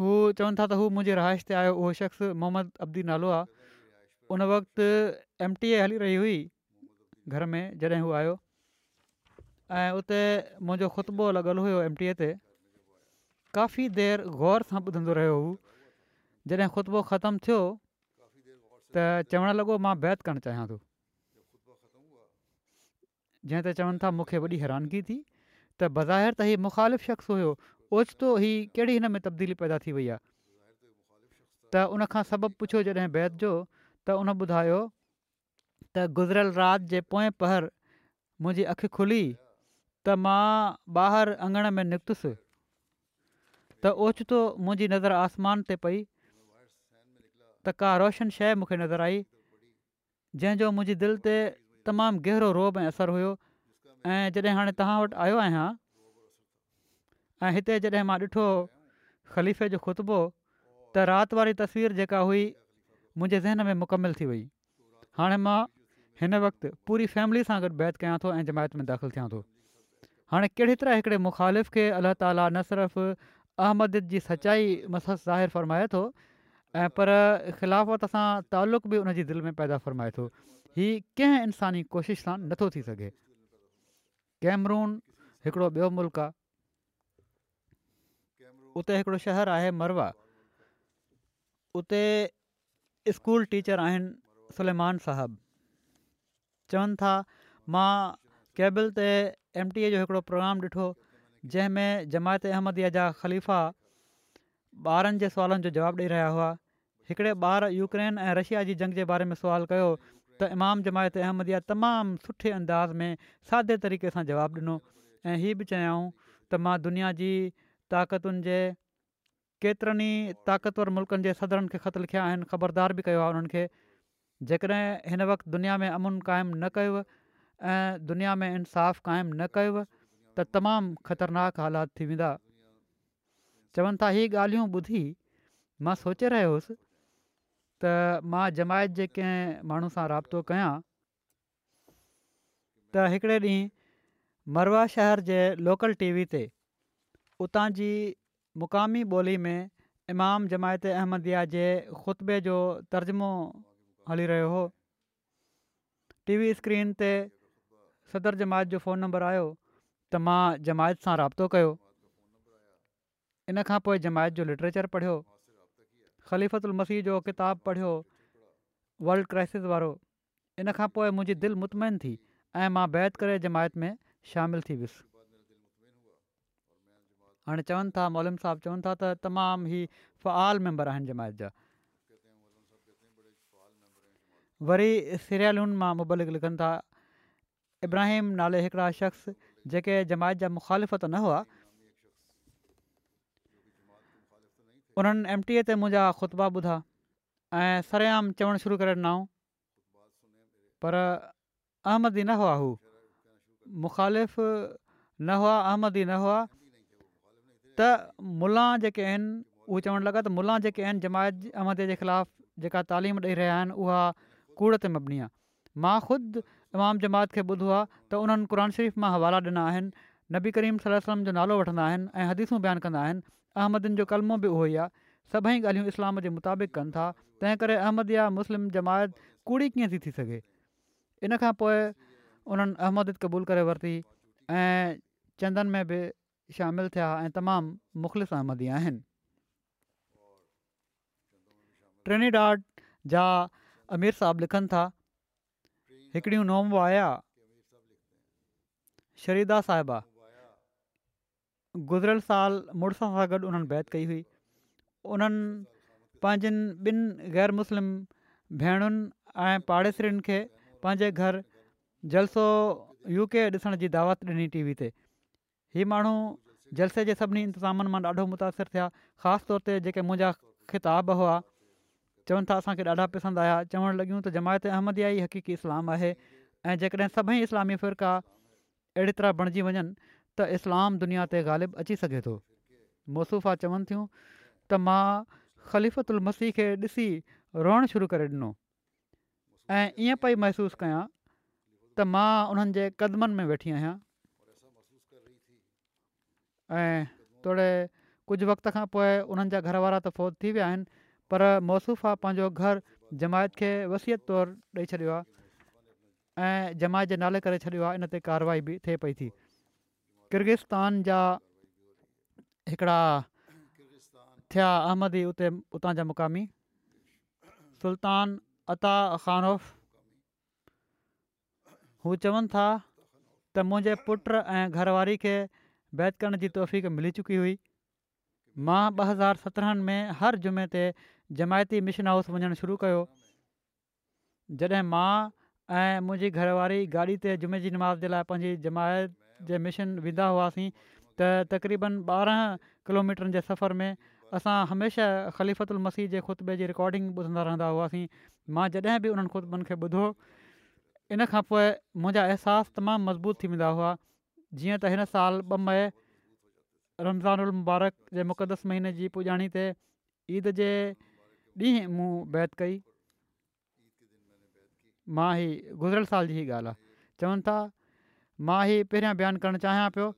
[SPEAKER 1] हू चवनि था त हू मुंहिंजे रहाइश ते आयो उहो शख़्स मोहम्मद अब्दी नालो आहे उन वक़्तु एम टी ए हली रही हुई घर में जॾहिं हू आयो ऐं उते मुंहिंजो ख़ुतबो लॻल हुयो एमटीअ ते काफ़ी देरि ग़ौर सां ॿुधंदो रहियो हुओ जॾहिं ख़ुतबो ख़तमु थियो त चवणु लॻो मां बैत करणु चाहियां थो जंहिं त चवनि था मूंखे वॾी हैरानगी थी त बज़ाहिर त हीउ मुखालिफ़ शख़्स हुयो ओचितो ही कहिड़ी हिन में तब्दीली पैदा थी वई आहे त उन खां सबबु पुछियो जॾहिं बैत जो त उन ॿुधायो त गुज़िरियल राति जे पोएं पहर मुंहिंजी अखि खुली त मां ॿाहिरि अङण में निकिति त ओचितो मुंहिंजी नज़र आसमान ते पई त का रोशन शइ मूंखे नज़र आई जंहिंजो मुंहिंजी दिलि ते तमामु गहिरो रोब ऐं असरु हुयो ऐं जॾहिं हाणे तव्हां वटि आयो आहियां ऐं हिते जॾहिं मां ॾिठो ख़लीफ़े जो ख़ुतबो त राति वारी तस्वीर जेका हुई मुंहिंजे ज़हन में मुकमल थी वई हाणे मां हिन वक़्तु पूरी फैमिली सां गॾु बैत कयां थो ऐं जमायत में दाख़िलु थिया थो हाणे कहिड़े तरह हिकिड़े मुखालिफ़ खे अलाह ताला न सिर्फ़ु अहमद जी सचाई मस ज़ा फ़रमाए थो ऐं पर ख़िलाफ़त सां तालुक़ बि उनजी दिलि में पैदा फ़रमाए थो हीअ कंहिं इंसानी कोशिशि सां नथो थी सघे कैमरून हिकिड़ो ॿियो मुल्क़ आहे उते हिकिड़ो शहरु आहे मरवा उते स्कूल टीचर आहिनि सुलमान साहबु चवनि था मां केबिल ते एम टी ए जो हिकिड़ो प्रोग्राम ॾिठो जंहिंमें जमायत अहमद जा ख़लीफ़ा ॿारनि जे सुवालनि जो जवाबु ॾेई रहिया हुआ हिकिड़े ॿार यूक्रेन ऐं रशिया जी जंग जे बारे में सुवालु कयो त इमाम जमायत अहमदया तमामु सुठे अंदाज़ में सादे तरीक़े सां जवाबु ॾिनो ऐं हीअ बि चयाऊं त मां दुनिया जी ताक़तुनि जे केतिरनि ई ताक़तवर मुल्कनि जे सदरनि खे ख़तिया आहिनि ख़बरदार बि कयो आहे उन्हनि जेकॾहिं हिन वक़्तु दुनिया में अमुन क़ाइमु न कयो ऐं दुनिया में इंसाफ़ु क़ाइमु न कयो त तमामु ख़तरनाक हालात थी वेंदा चवनि था हीअ ॻाल्हियूं ॿुधी मां सोचे रहियो हुयुसि त मां जमायत जे कंहिं माण्हू सां राबितो कयां त हिकिड़े ॾींहुं मरवा शहर जे लोकल टीवी ते उतां जी मुक़ामी ॿोली में इमाम जमायत अहमदिया जे ख़ुतबे जो तर्जुमो हली रहियो हुओ टी वी स्क्रीन ते सदर जमायत जो फ़ोन नंबर आयो त मां जमायत सां राब्तो कयो इन खां पोइ जमायत जो लिटरेचर पढ़ियो ख़लीफ़तु उल मसीह जो किताब पढ़ियो वल्ड क्राइसिस वारो इन खां पोइ मुंहिंजी दिलि मुतमाइन थी ऐं मां बैत करे जमायत में शामिलु थी वियुसि हाणे चवनि था मोलम साहब चवनि था त तमामु ई फ़आल मैंबर आहिनि जमायत जा वरी सिरियलुनि मां मुबलिक लिखनि था इब्राहिम नाले हिकिड़ा शख़्स जेके जमायत जा मुखालिफ़त न हुआ उन्हनि एमटीए ते मुंहिंजा ख़ुतबा ॿुधा ऐं सरयाम चवणु शुरू करे ॾिनऊं पर अहमदी न हुआ हू मुखालिफ़ न हुआ अहमदी न हुआ त मुला जेके आहिनि उहे चवणु लॻा त मुला जेके आहिनि जमायत अहमद जे ख़िलाफ़ु जेका तालीम ॾेई रहिया आहिनि उहा कूड़ ते मबनी आहे मां ख़ुदि इमाम जमात खे ॿुधो आहे त उन्हनि क़ुर शरीफ़ मां हवाला ॾिना नबी करीम सलम जो नालो वठंदा आहिनि ऐं हदीसूं बयानु कंदा आहिनि अहमदिन जो कलमो बि उहो ई आहे सभई ॻाल्हियूं इस्लाम जे मुताबिक़ कनि था तंहिं करे अहमद या मुस्लिम जमायत कूड़ी कीअं थी थी सघे इन खां पोइ उन्हनि अहमद क़बूल करे वरिती ऐं चंदन में बि शामिलु थिया ऐं तमामु मुख़लिस अहमदी आहिनि ट्रेनेड आर्ट जा अमीर साहब लिखनि था हिकिड़ियूं नौम आया शरीदा साहिबा गुज़िरियल साल मुड़ुस सां गॾु उन्हनि बैत कई हुई उन्हनि पंहिंजनि ॿिनि ग़ैर मुस्लिम भेणुनि ऐं पाड़ेसरनि खे पंहिंजे घरु जलसो यू के ॾिसण जी दावत ॾिनी टी वी ते हीउ माण्हू जलसे जे सभिनी इंतिज़ामनि मां ॾाढो मुतासिर थिया ख़ासि तौर ते जेके मुंहिंजा ख़िताब हुआ चवनि था असांखे ॾाढा पसंदि आया चवणु लॻियूं त जमायत अहमदिया ई हक़ीक़ी इस्लाम आहे ऐं जेकॾहिं सभई इस्लामी फ़िरका अहिड़ी तरह बणिजी वञनि त इस्लाम दुनिया ते ग़ालिब अची सघे थो मौसूफ़ा चवनि थियूं त मां ख़लीफ़तु मसीह खे ॾिसी रोअण शुरू करे ॾिनो ऐं ईअं पई महिसूसु कयां त मां उन्हनि जे क़दमनि में वेठी आहियां ऐं थोरे कुझु वक़्त खां पोइ उन्हनि जा घर वारा त फ़ौज थी विया आहिनि पर मोसुफ़ा पंहिंजो घर जमायत खे वसियत तौरु ॾेई छॾियो आहे ऐं जमायत जे नाले करे छॾियो आहे इन ते कारवाही बि थिए पई थी किर्गिस्तान जा हिकिड़ा थिया अहमदी उते उतां जा मुक़ामी सुल्तान अता ख़ानोफ़ चवनि था त मुंहिंजे पुट ऐं घरवारी खे बैत करण जी तौफ़ मिली चुकी हुई मां ॿ हज़ार सत्रहनि में हर जुमे ते जमायती मिशन हाउस वञणु शुरू कयो जॾहिं मां ऐं मुंहिंजी घरवारी गाॾी ते जुमे जी नमाज़ जे लाइ पंहिंजी जमायत जे मिशन वेंदा हुआसीं त तक़रीबन ॿारहं किलोमीटर जे सफ़र में असां हमेशह ख़लीफ़त मसीह जे ख़ुतबे जी रिकॉर्डिंग ॿुधंदा रहंदा हुआसीं मां जॾहिं बि उन्हनि ख़ुतबनि खे ॿुधो इन खां पोइ मुंहिंजा अहसासु तमामु मज़बूत थी वेंदा हुआ जीअं त हिन साल ॿ मई रमज़ान उल मुबारक जे मुक़दस महीने जी पुॼाणी ते ईद जे ॾींहुं मूं बैत कई मां ही गुज़िरियल साल जी ई ॻाल्हि आहे चवनि था मां ई पहिरियां बयानु करणु चाहियां पियो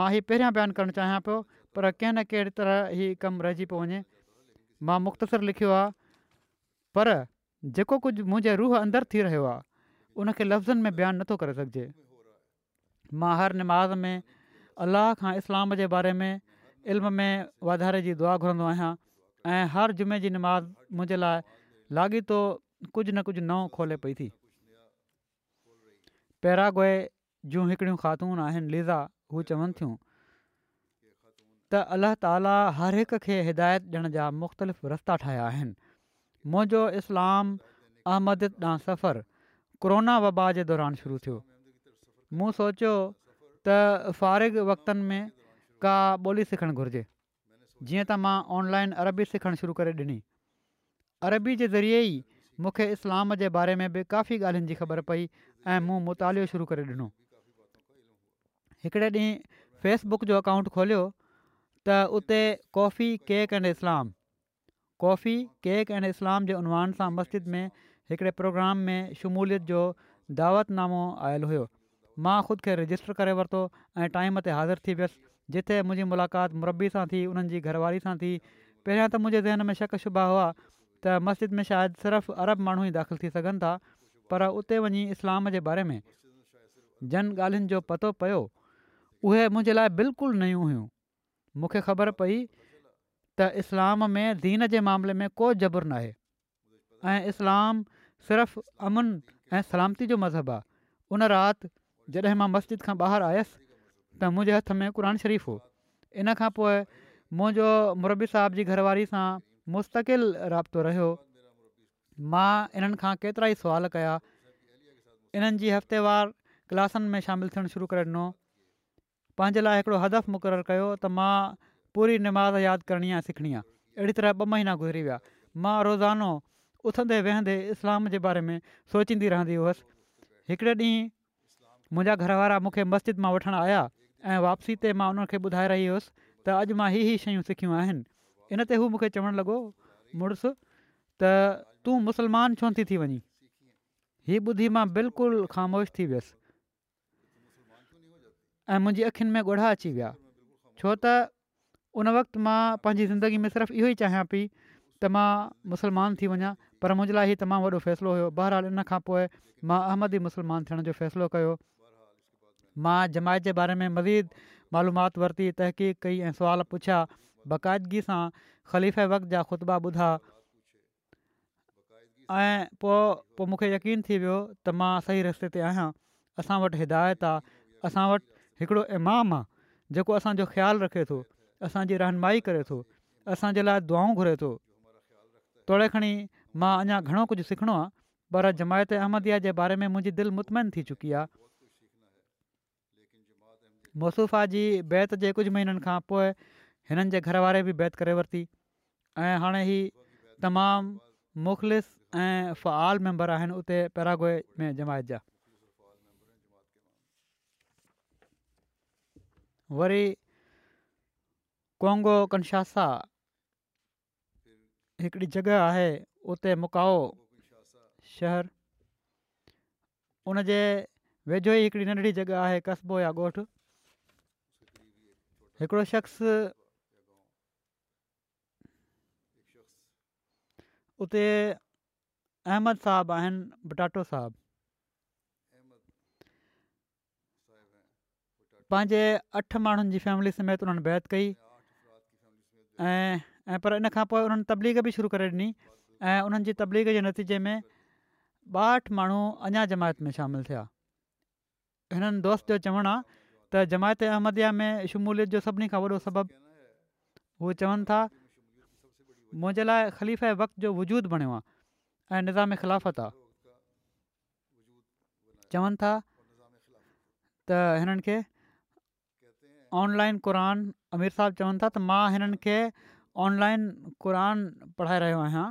[SPEAKER 1] मां ई पहिरियां बयानु करणु चाहियां पियो पर कंहिं न कहिड़ी तरह ई कमु रहिजी पियो वञे मां मुख़्तसिर लिखियो आहे पर जेको कुझु मुंहिंजे रूह अंदरु थी रहियो आहे उनखे लफ़्ज़नि में बयानु नथो करे सघिजे मां हर नमाज़ में अलाह खां इस्लाम जे बारे में इल्म में वाधारे जी दुआ घुरंदो आहियां ऐं हर जुमे जी निमाज़ मुंहिंजे लाइ लाॻीतो कुझु न कुझु नओं खोले पई थी पैरागोए जूं हिकिड़ियूं ख़ातून आहिनि लीज़ा हू चवनि थियूं त अल्ला ताला हर हिक खे हिदायत ॾियण जा मुख़्तलिफ़ रस्ता ठाहिया आहिनि मुंहिंजो इस्लाम अहमद ॾांहुं सफ़र कोरोना वबा जे दौरान शुरू थियो मूं सोचियो त फ़ारिग वक़्तनि में का ॿोली सिखणु घुरिजे जीअं त मां ऑनलाइन अरबी सिखणु शुरू करे ॾिनी अरबी जे ज़रिए ई मूंखे इस्लाम जे बारे में बि काफ़ी ॻाल्हियुनि जी ख़बर पई ऐं मूं मुतालो शुरू करे ॾिनो हिकिड़े ॾींहुं फेसबुक जो अकाउंट खोलियो त उते coffee cake and Islam coffee cake and Islam जे उनवान सां मस्जिद में हिकिड़े प्रोग्राम में शमूलियत जो दावतनामो आयल हुयो मां ख़ुदि खे रजिस्टर करे वरितो ऐं टाइम ते हाज़िर थी वियुसि जिथे मुंहिंजी मुलाक़ात मुरबी सां थी उन्हनि जी घरवारी सां थी पहिरियां त मुंहिंजे ज़हन में शक शुबा हुआ त मस्जिद में शायदि सिर्फ़ु अरब माण्हू ई दाख़िल थी सघनि था पर उते वञी इस्लाम जे बारे में जन ॻाल्हियुनि जो पतो पियो उहे मुंहिंजे लाइ बिल्कुलु नयूं हुयूं मूंखे ख़बर पई त इस्लाम में दीन जे मामले में को जबुरु न आहे ऐं इस्लाम सिर्फ़ु अमन ऐं सलामती जो मज़हबु आहे उन राति जॾहिं मां मस्जिद खां ॿाहिरि आयसि त मुंहिंजे हथ में क़रान शरीफ़ हो इन खां पोइ मुंहिंजो मुरबी साहिब जी घरवारी सां मुस्तक़िल राब्तो रहियो मां इन्हनि खां केतिरा ई सुवाल कया इन्हनि जी हफ़्तेवारु क्लासनि में शामिलु थियणु शुरू करे ॾिनो पंहिंजे लाइ हिकिड़ो हदफ़ु मुक़ररु कयो त मां पूरी निमाज़ यादि करणी आहे सिखणी आहे अहिड़ी तरह ॿ महीना गुज़री विया मां रोज़ानो उथंदे वेहंदे इस्लाम जे बारे में सोचींदी रहंदी हुअसि हिकिड़े ॾींहुं मुंहिंजा घरवारा मूंखे मस्जिद मां वठणु आया ऐं वापसी ते मां उन्हनि खे ॿुधाए रही हुअसि त अॼु मां इहे ई शयूं सिखियूं आहिनि इन ते हू मूंखे चवणु लॻो मुड़ुसु त तूं मुसलमान छो थी थी थी वञे हीअ ॿुधी मां बिल्कुलु ख़ामोश थी वियसि ऐं मुंहिंजी अख़ियुनि में ॻोढ़ा अची विया छो त उन वक़्तु मां पंहिंजी ज़िंदगी में सिर्फ़ु इहो ई चाहियां पई त मां मुसलमान थी वञा पर मुंहिंजे लाइ हीउ तमामु वॾो फ़ैसिलो हुयो बहरहालु इन खां पोइ मां अहमदी मुसलमान मुस्लमान थियण जो फ़ैसिलो कयो मां जमायत जे बारे में मज़ीद मालूमात वरिती तहक़ीक़ कई ऐं सुवाल पुछिया बाक़ाइदगी सां ख़लीफ़ वक़्त जा ख़ुतबा ॿुधा ऐं पोइ पोइ मूंखे यकीन थी वियो त मां सही रस्ते ते आहियां असां वटि हिदायत आहे असां वटि हिकिड़ो इमाम आहे जेको असांजो ख़्यालु रखे थो असांजी रहनुमाई करे थो असांजे लाइ दुआऊं घुरे थो तोड़े खणी मां अञा घणो कुझु सिखणो आहे पर जमायत अहमदिया जे बारे में मुंहिंजी दिलि मुतमन थी चुकी आहे मसुफ़ा जी बैत जे कुझु महीननि खां पोइ हिननि जे घर वारे बि बैत करे वरिती ऐं हाणे ई तमामु मुख़लिस ऐं फ़आल मेंबर आहिनि उते पैरागो में जमायत जा वरी कोंगो कंछासा हिकिड़ी जॻह आहे उते मुकाओ शहरु उनजे वेझो ई हिकिड़ी नंढड़ी जॻह आहे कस्बो या ॻोठु हिकिड़ो शख़्स उते अहमद साहब आहिनि बटाटो साहिबु पंहिंजे अठ माण्हुनि जी फैमिली समेत उन्हनि बैत कई ऐं ऐं पर इन खां पोइ उन्हनि तबलीग बि शुरू करे ॾिनी ऐं उन्हनि जी तबलीग जे नतीजे में ॿाहठि माण्हू अञा जमायत में शामिलु थिया हिननि दोस्त जो चवणु आहे त जमायत अहमदिया में शमूलियत जो सभिनी खां वॾो सबबु हू चवनि था मुंहिंजे लाइ ख़लीफ़ ऐं जो वजूदु बणियो आहे ऐं निज़ाम ख़िलाफ़त आहे चवनि था त हिननि खे ऑनलाइन क़रान अमीर साहब चवनि था त मां हिननि खे ऑनलाइन क़रान पढ़ाए रहियो आहियां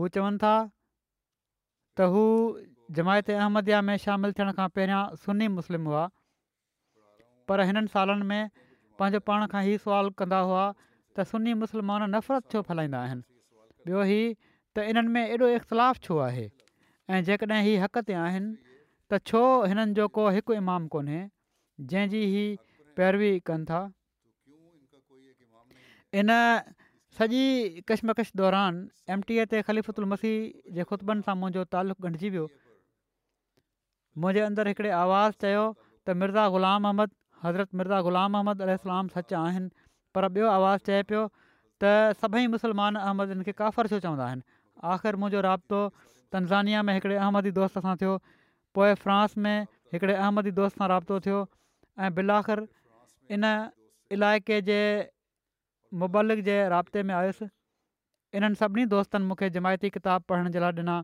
[SPEAKER 1] हू चवनि था त हू जमायत अहमदया में शामिलु थियण खां पहिरियां सुनी मुस्लिम हुआ पर हिननि सालनि में पंहिंजो पाण खां ई सुवाल कंदा हुआ त सुनी मुसलमान नफ़रत छो फैलाईंदा आहिनि ॿियो ही त इन्हनि में एॾो इख़्तिलाफ़ु छो आहे ऐं जेकॾहिं हीउ हक़ ते आहिनि त छो हिननि जो को हिकु इमाम कोन्हे जंहिंजी हीअ पैरवी कनि था इन सॼी कश्मकश दौरान एम टी ए ते ख़लिफुतु उल मसीह जे ख़ुतबनि सां मुंहिंजो तालुक़ु ॻंढिजी वियो मुंहिंजे अंदरि हिकिड़े आवाज़ु चयो त मिर्ज़ा ग़ुलाम अहमद हज़रत मिर्ज़ा ग़ुलाम अहमद अलाम सच आहिनि पर ॿियो आवाज़ु चए पियो त सभई मुस्लमान अहमदनि खे काफ़र छो चवंदा आहिनि आख़िर मुंहिंजो राब्तो तनज़ानिया में हिकिड़े अहमदी दोस्त सां थियो पोइ फ्रांस में हिकिड़े अहमदी दोस्त सां राब्तो थियो ऐं बिल आख़िर इन इलाइक़े जे मुबलिक जे राब्ते में आयुसि इन्हनि सभिनी दोस्तनि मूंखे जमायती किताब पढ़ण जे लाइ ॾिना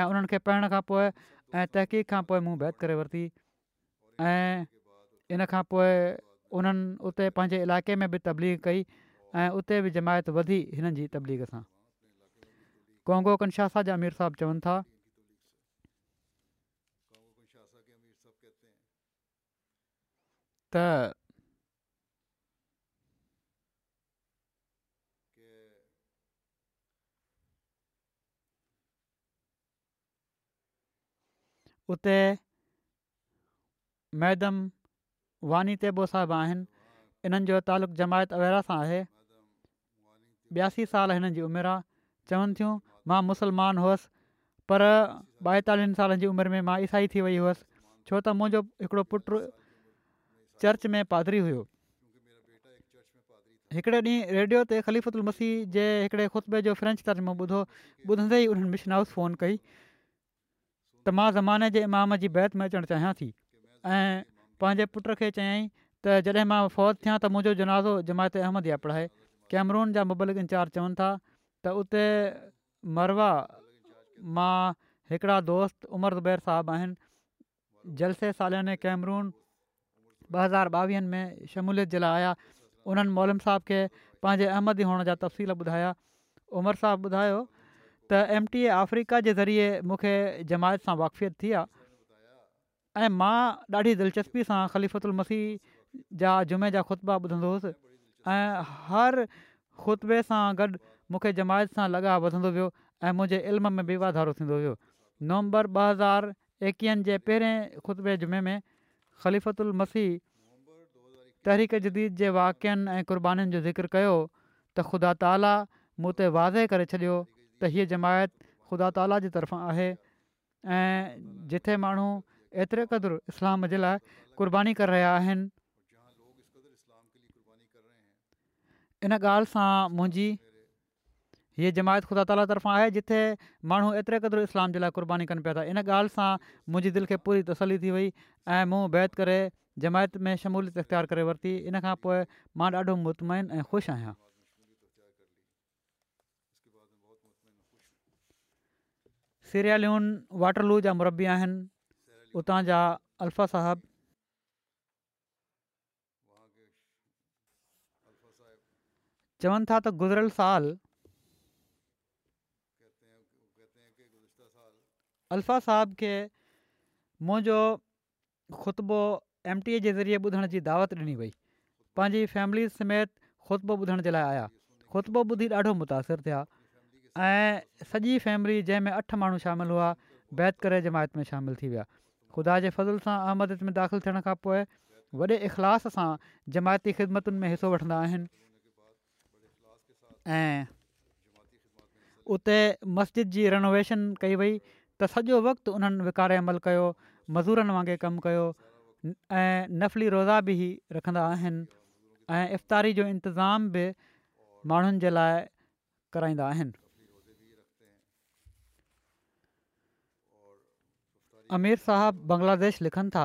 [SPEAKER 1] ऐं उन्हनि खे पढ़ण खां पोइ ऐं तहक़ीक़ खां पोइ मूं बैत करे वरिती ऐं इन खां पोइ उन्हनि उते पंहिंजे इलाइक़े में बि तबलीग कई ऐं उते बि जमायत वधी हिननि जी तबलीग सां कोंगो कन जा अमीर साहब चवनि था त उते मैदम वानी तेबो साहिबु आहिनि इन्हनि जो तालुक़ु जमायत अवेरा सां आहे ॿियासी साल हिननि जी उमिरि आहे चवनि थियूं मां मुसलमान हुअसि पर ॿाएतालीहनि सालनि जी उमिरि में मां ईसाई थी वई हुअसि छो त मुंहिंजो हिकिड़ो पुटु चर्च में पादरी हुयो हिकिड़े ॾींहुं रेडियो ते ख़लीफुल मसीह जे हिकिड़े खुतबे जो फ्रेंच तर्जमो ॿुधो ॿुधंदे ई हुननि मिशन हाउस फ़ोन कई त मां ज़माने जे इमाम जी बैत में अचणु चाहियां थी ऐं पंहिंजे पुट खे चयाईं त जॾहिं मां फ़ौज थियां त मुंहिंजो जनाज़ो जमायत अहमद जा पढ़ाए कैमरून जा मुबलिक इंचार्ज चवनि था त उते मरवा मां हिकिड़ा दोस्त उमर दुबेर साहिबु आहिनि जलसे सालियाने कैमरून ॿ हज़ार ॿावीहनि में शमूलियत जे लाइ आया उन्हनि मोलम साहब खे पंहिंजे अहमद हुअण जा तफ़सील ॿुधाया उमिरि साहिबु ॿुधायो त एम टी ए अफ्रीका जे ज़रिए मूंखे जमायत सां वाक़फ़ियत थी आहे ऐं मां ॾाढी दिलचस्पी सां ख़लीफ़ुल मसीह जा जुमे जा ख़ुतबा ॿुधंदो हुउसि हर ख़ुतबे सां गॾु मूंखे जमायत सां लॻा वधंदो वियो ऐं मुंहिंजे इल्म में बि वाधारो थींदो वियो नवंबर ॿ हज़ार एकवीहनि जे पहिरें ख़ुतबे जुमे में ख़लीफ़ु उल मसीह तहरीक जदीद जे वाक्यनि ऐं क़ुर्बानीुनि जो ज़िक्र कयो त ख़ुदा ताला मूं ते वाज़े करे छॾियो त हीअ जमायत ख़ुदा ताला जे तरफ़ां आहे ऐं जिथे माण्हू एतिरे क़दुरु इस्लाम जे लाइ क़ुर्बानी करे रहिया आहिनि इन ॻाल्हि सां मुंहिंजी हीअ जमायत ख़ुदा ताला तरफ़ां आहे जिथे माण्हू एतिरे क़दुरु इस्लाम जे लाइ क़ुर्बानी कनि पिया था इन ॻाल्हि सां मुंहिंजी दिलि खे पूरी तसली थी वई ऐं मूं बैत करे जमायत में शमूलियत इख़्तियारु करे वरिती इन खां पोइ मां ॾाढो मुतमइन ऐं ख़ुशि आहियां सिरियलियुनि वॉटरलू जा मुरबी आहिनि उतां जा अलफ़ा साहिब चवनि था त गुज़िरियल साल अला साहब खे मुंहिंजो ख़ुतबो एमटीअ जे ज़रिए ॿुधण जी दावत ॾिनी वई पंहिंजी फैमिली समेत ख़ुतबो ॿुधण जे लाइ आया ख़ुतबो ॿुधी ॾाढो मुतासिर थिया ऐं सॼी फैमिली जंहिंमें अठ माण्हू शामिलु हुआ बैत करे जमायत में शामिलु थी विया ख़ुदा जे फ़ज़ल सां अहमद में दाख़िलु थियण खां पोइ वॾे इख़लास सां जमायती ख़िदमतुनि में हिसो वठंदा आहिनि ऐं उते मस्जिद जी रेनोवेशन कई वई त सॼो वक़्तु उन्हनि विकारे अमल कयो मज़ूरनि वांगुरु कमु कयो ऐं नफ़ली रोज़ा बि रखंदा आहिनि ऐं जो इंतिज़ाम बि माण्हुनि जे लाइ कराईंदा आहिनि अमीर साहबु बंग्लादेश लिखनि था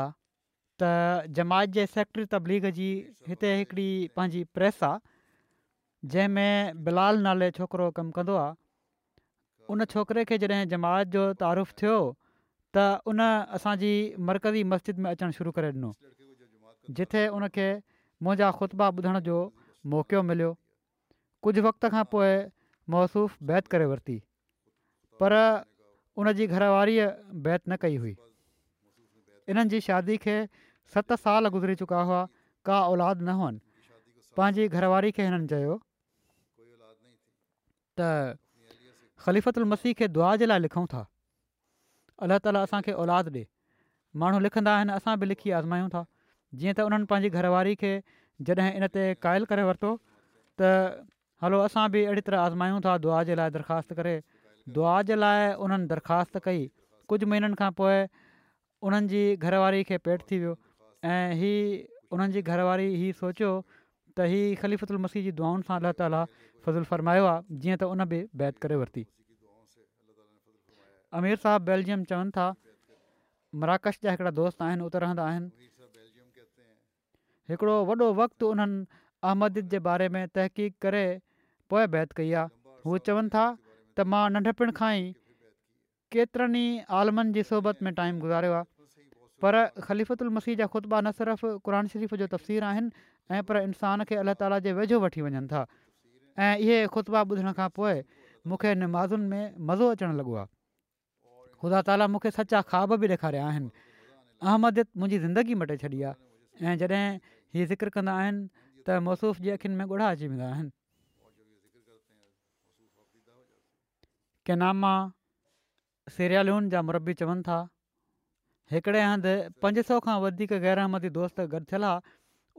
[SPEAKER 1] त जमायत जे सेक्टरी तबलीग जी हिते हिकिड़ी पंहिंजी प्रेस आहे जंहिंमें बिलाल नाले छोकिरो कमु कंदो आहे उन छोकिरे खे जॾहिं जमायत जो तारीफ़ु थियो त उन असांजी मरकज़ी मस्जिद में अचणु शुरू करे ॾिनो जिथे उनखे मुंहिंजा ख़ुतबा ॿुधण जो मौक़ो मिलियो कुझु वक़्त खां पोइ मौसूफ़ बैत करे वरिती पर उन जी घरवारीअ बैत न कई हुई इन्हनि जी शादी खे सत साल गुज़री चुका हुआ का औलाद न हुअनि पंहिंजी घरवारी खे हिननि चयो त ख़लीफ़ल मसीह खे दुआ जे लाइ लिखूं था अलाह ताली असांखे औलादु ॾिए माण्हू लिखंदा आहिनि असां बि लिखी आज़मायूं था जीअं त उन्हनि पंहिंजी घरवारी खे जॾहिं इन ते क़ाइल करे वरितो त हलो असां बि अहिड़ी तरह आज़मायूं था दुआ जे लाइ दरख़्वास्त करे दुआ जे लाइ उन्हनि दरख़्वास्त कई कुझु महीननि खां पोइ उन्हनि जी घरवारी खे पेट थी वियो ऐं हीअ उन्हनि जी घरवारी हीअ सोचियो त हीअ ख़लीफ़ुल मसीह जी दुआनि सां अलाह ताला फज़ुल फ़रमायो आहे जीअं त उन बि बैत करे वरिती अमीर साहब बेल्जियम चवनि था मराकश जा हिकिड़ा दोस्त आहिनि उते रहंदा आहिनि हिकिड़ो वॾो वक़्तु उन्हनि अहमद जे बारे में तहक़ीक़ करे पोइ बैत कई आहे हू चवनि था त मां नंढपण खां ई केतिरनि ई आलमनि जी सोबत में टाइम गुज़ारियो आहे पर ख़लीफ़ल मसीह जा ख़ुतबा न सिर्फ़ु क़ुर शरीफ़ जो तफ़सीर आहिनि पर इंसान खे अलाह ताला जे वेझो वठी वञनि था ऐं इहे ख़ुतबा ॿुधण खां पोइ मूंखे नमाज़ुनि में मज़ो अचणु लॻो आहे ख़ुदा ताला मूंखे सचा ख्वाब बि ॾेखारिया आहिनि अहमदियत मुंहिंजी ज़िंदगी मटे छॾी आहे ऐं जॾहिं हीअ ज़िक्र कंदा आहिनि त मौसूफ़ जी अख़ियुनि में ॻुड़ा अची वेंदा आहिनि केनामा सिरियालून जा मुरबी चवनि था हिकिड़े हंधि पंज सौ खां वधीक दोस्त गॾु थियल आहे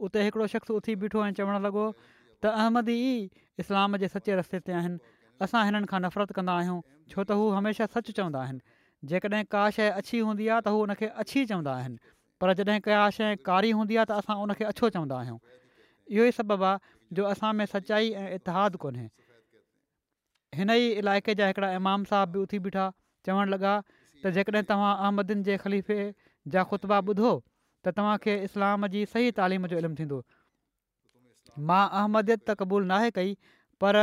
[SPEAKER 1] उते हिकिड़ो शख़्स उथी बीठो ऐं चवणु लॻो त अहमदी इस्लाम जे सचे रस्ते ते आहिनि असां हिननि खां कंदा आहियूं छो त हू हमेशह सचु चवंदा आहिनि जेकॾहिं का शइ अछी हूंदी आहे त हू अछी चवंदा आहिनि पर जॾहिं का शइ कारी हूंदी आहे त असां उनखे अछो चवंदा आहियूं इहो ई सबबु आहे जो असां में सचाई ऐं इतिहादु कोन्हे हिन ई इलाइक़े जा हिकिड़ा इमाम साहब बि उथी बीठा चवणु लॻा त जेकॾहिं तव्हां अहमदन जे ख़लीफ़े जा ख़ुतबा ॿुधो त तव्हांखे इस्लाम जी सही तालीम जो इल्मु थींदो मां अहमदियत त क़बूलु न कई पर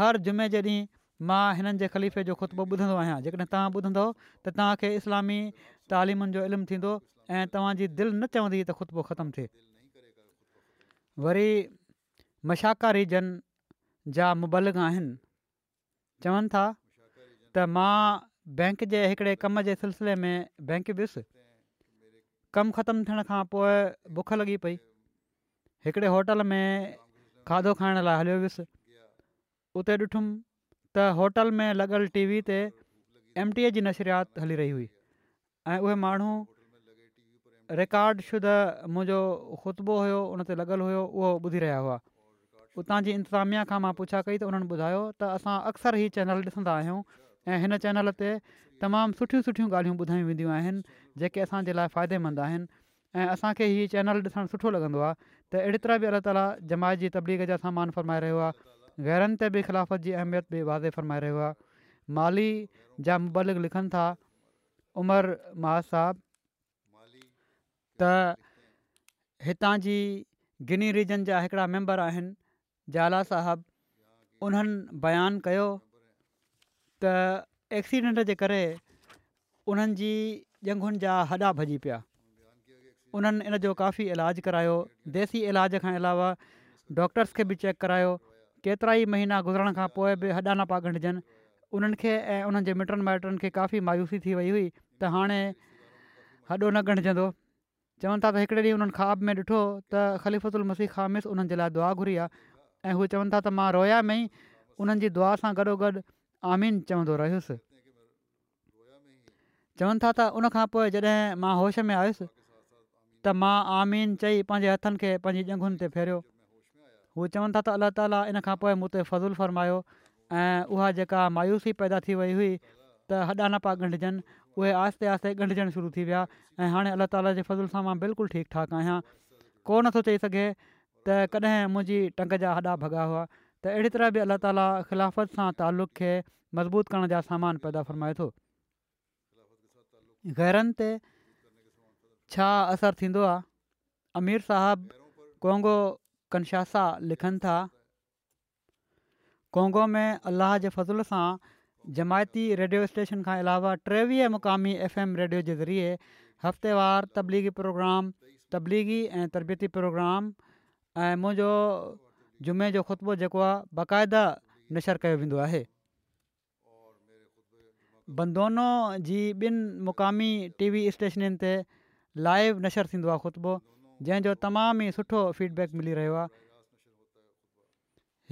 [SPEAKER 1] हर जुमे जे ॾींहुं मां हिननि जे ख़लीफ़े जो ख़ुतबो ॿुधंदो आहियां जेकॾहिं तव्हां ॿुधंदो त तव्हांखे इस्लामी तालीमुनि जो इल्मु थींदो ऐं तव्हांजी दिलि न चवंदी त ख़ुतबो ख़तमु थिए वरी मशाकारी जन जा मुबलग चवनि था त मां बैंक जे हिकिड़े कम जे सिलसिले में बैंक वियुसि कमु ख़तमु थियण खां पोइ बुख लॻी पई हिकिड़े होटल में खाधो खाइण लाइ हलियो वियुसि उते ॾिठुमि त होटल में लॻल टी वी ते एमटीअ जी नशरियात हली रही हुई ऐं उहे माण्हू रिकॉड शुदा मुंहिंजो ख़ुतबो हुयो उन ते लॻियल हुयो उहो ॿुधी रहिया हुआ उतां जी इंतिज़ामिया खां मां पुछां कई त उन्हनि ॿुधायो त असां अक्सर ई चैनल ॾिसंदा आहियूं ऐं हिन चैनल ते तमामु सुठियूं सुठियूं ॻाल्हियूं ॿुधायूं वेंदियूं आहिनि जेके असांजे लाइ फ़ाइदेमंद आहिनि ऐं असांखे हीअ चैनल ॾिसणु सुठो लॻंदो आहे त अहिड़ी तरह बि अलाह ताला जमायत जी तबलीग जा सामान फ़रमाए रहियो आहे गैरनि ते बि ख़िलाफ़त जी अहमियत बि वाज़े फ़रमाए रहियो आहे माली जा मुबालिक़ लिखनि था उमर महा साहब त हितां जी गिनी जा हिकिड़ा आहिनि ज़ाला साहब उन्हनि बयानु कयो त एक्सीडेंट जे करे उन्हनि जी ॼंगुनि जा हॾा भॼी पिया उन्हनि इन जो काफ़ी इलाजु करायो देसी इलाज खां अलावा डॉक्टर्स खे बि चेक करायो केतिरा ई महीना गुज़रण खां पोइ बि हॾा न पिया ॻंढिजनि उन्हनि खे ऐं उन्हनि जे मिटनि माइटनि खे काफ़ी मायूसी थी वई हुई त हाणे हॾो न ॻंढजंदो चवनि था त हिकिड़े ॾींहुं उन्हनि ख़्वाब में ॾिठो त ख़लीफ़ुल मसीह ख़ामिसिज़ उन्हनि दुआ घुरी आहे ऐं हू चवनि था त मां रोया में ई उन्हनि जी दुआ सां गॾोगॾु आमीन चवंदो रहियुसि चवनि था त उनखां पोइ जॾहिं मां होश में आयुसि त मां आमीन चई पंहिंजे हथनि खे पंहिंजी ॼंगुनि ते फेरियो हू चवनि था त अल्ला ताला इन खां पोइ मूं ते फज़लु फ़रमायो ऐं उहा जेका मायूसी पैदा थी वई हुई त हॾा न पिया ॻंढिजनि उहे आहिस्ते आहिस्ते ॻंढण शुरू थी विया ऐं हाणे अल्लाह ताला जे फज़ूल सां मां बिल्कुलु ठीकु ठाकु आहियां को नथो चई सघे त कॾहिं मुंहिंजी टंग जा हॾा भॻा हुआ त अहिड़ी तरह बि अलाह ताला ख़िलाफ़त सां तालुक़ खे मज़बूत करण जा सामान पैदा फ़रमाए थो गहरनि ते छा असरु थींदो आहे अमीर साहबु कोंगो कनशासा लिखनि था कोंगो में अलाह जे फ़ज़ुल सां जमायती रेडियो स्टेशन खां अलावा टेवीह मुक़ामी एफ एम रेडियो जे ज़रिए हफ़्तेवारु तबलीगी प्रोग्राम तबलीगी ऐं तरबियती प्रोग्राम ऐं मुंहिंजो जुमे जो ख़ुतबो जेको आहे बाक़ाइदा नशर कयो वेंदो आहे बंदोनो जी ॿिनि मुक़ामी टी वी स्टेशननि ते लाइव नशर थींदो आहे ख़ुतबो जंहिंजो तमामु ई सुठो फीडबैक मिली रहियो आहे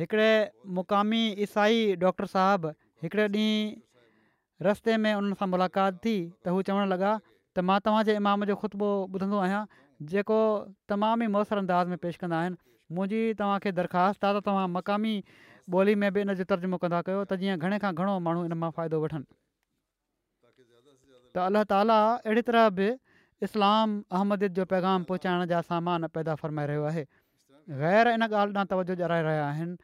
[SPEAKER 1] हिकिड़े मुक़ामी ईसाई डॉक्टर साहबु हिकिड़े ॾींहुं रस्ते में उन्हनि मुलाक़ात थी त हू चवणु लॻा त मां तव्हांजे इमाम जो ख़ुतबो ॿुधंदो आहियां जेको तमाम ई मौसर अंदाज़ में पेश कंदा आहिनि मुंहिंजी तव्हांखे दरख़्वास्त आहे त तव्हां मक़ामी ॿोली में बि इन जो तर्जुमो कंदा कयो त जीअं घणे खां घणो माण्हू इन मां फ़ाइदो वठनि त अल्लाह तालि अहिड़ी तरह बि इस्लाम अहमदीद जो पैगाम पहुचाइण जा सामान पैदा फ़र्माए रहियो आहे ग़ैर इन ॻाल्हि ॾांहुं तवजो ॼाणाए रहिया आहिनि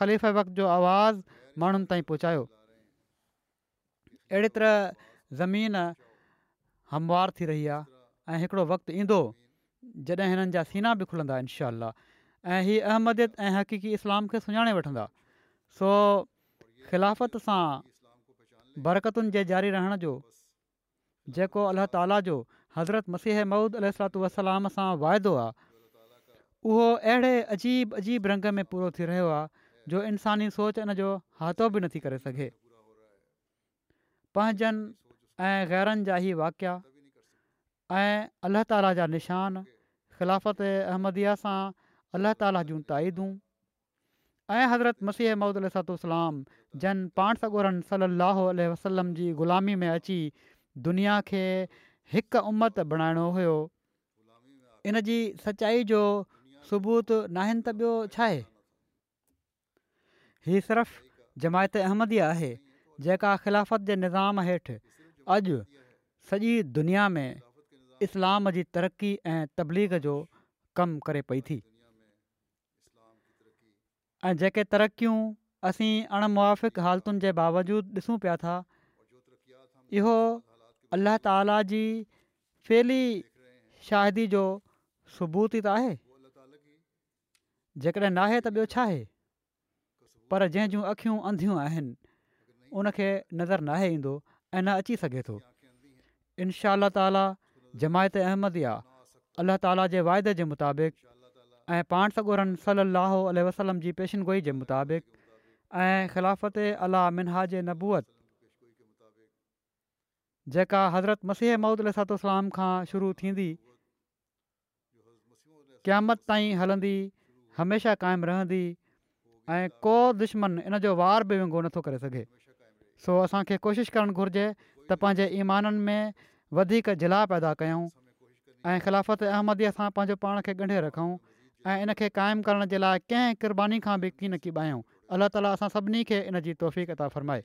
[SPEAKER 1] ख़लीफ़े वक़्त जो आवाज़ माण्हुनि ताईं पहुचायो अहिड़ी तरह ज़मीन हमवार रही आहे ऐं हिकिड़ो वक़्तु ईंदो जॾहिं हिननि जा सीना बि खुलंदा इनशा ऐं हीअ अहमदियत ऐं हक़ीक़ी इस्लाम खे सुञाणे वठंदा सो ख़िलाफ़त सां बरकतुनि जे जारी रहण जो जेको अलाह ताला जो हज़रत मसीह महुूद अलात वलाम सां वाइदो आहे उहो अहिड़े अजीब अजीब रंग में पूरो थी रहियो आहे जो इंसानी सोच इन जो हाथो बि नथी करे सघे पंहिंजनि ऐं ग़ैरनि जा ई वाकिआ ऐं अलाह ताला जा निशान ख़िलाफ़त अहमदिया सां अलाह ताला जूं ताईदूं ऐं हज़रत मसीह महूद अलाम जन पाण सॻुरन सली अल वसलम जी ग़ुलामी में अची दुनिया खे हिक उमत बणाइणो हुओ इन जी सचाई जो सबूत न आहिनि त ॿियो छा आहे हीअ सिर्फ़ु जमायत अहमदी आहे जेका ख़िलाफ़त जे निज़ाम हेठि अॼु सॼी दुनिया में इस्लाम जी तरक़ी ऐं तबलीग जो कमु करे पई थी ऐं जेके तरक़ियूं असीं अण मुआिक़ालतुनि जे बावजूदु ॾिसूं पिया था इहो अल्ला ताला जी फेली शाहिदी जो सबूत ई त आहे जेकॾहिं नाहे त ॿियो छा आहे पर जंहिंजूं अखियूं अंधियूं आहिनि उनखे नज़र नाहे ईंदो ऐं न अची सघे थो इनशा ताला जमायत अहमदी आहे अलाह ताला जे वाइदे जे मुताबिक़ ऐं पाण सॻोर सलाहु वसलम जी पेशनगोई जे मुताबिक़ ऐं ख़िलाफ़त अला मिनहा जे नबूअत जेका हज़रत मसीह महूदुसात खां शुरू थींदी क़यामत ताईं हलंदी हमेशह क़ाइमु रहंदी ऐं को दुश्मन इन जो वार बि वंगो नथो करे सघे सो असांखे कोशिशि करणु घुरिजे त पंहिंजे ईमाननि में वधीक जिला पैदा कयूं ऐं ख़िलाफ़त अहमदीअ सां पंहिंजो पाण खे ॻंढे रखूं ऐं इन क़ाइमु करण जे लाइ कंहिं क़ुर्बानी खां बि की न की ॿायूं अल्ला ताला असां सभिनी खे इन जी तौफ़त फ़रमाए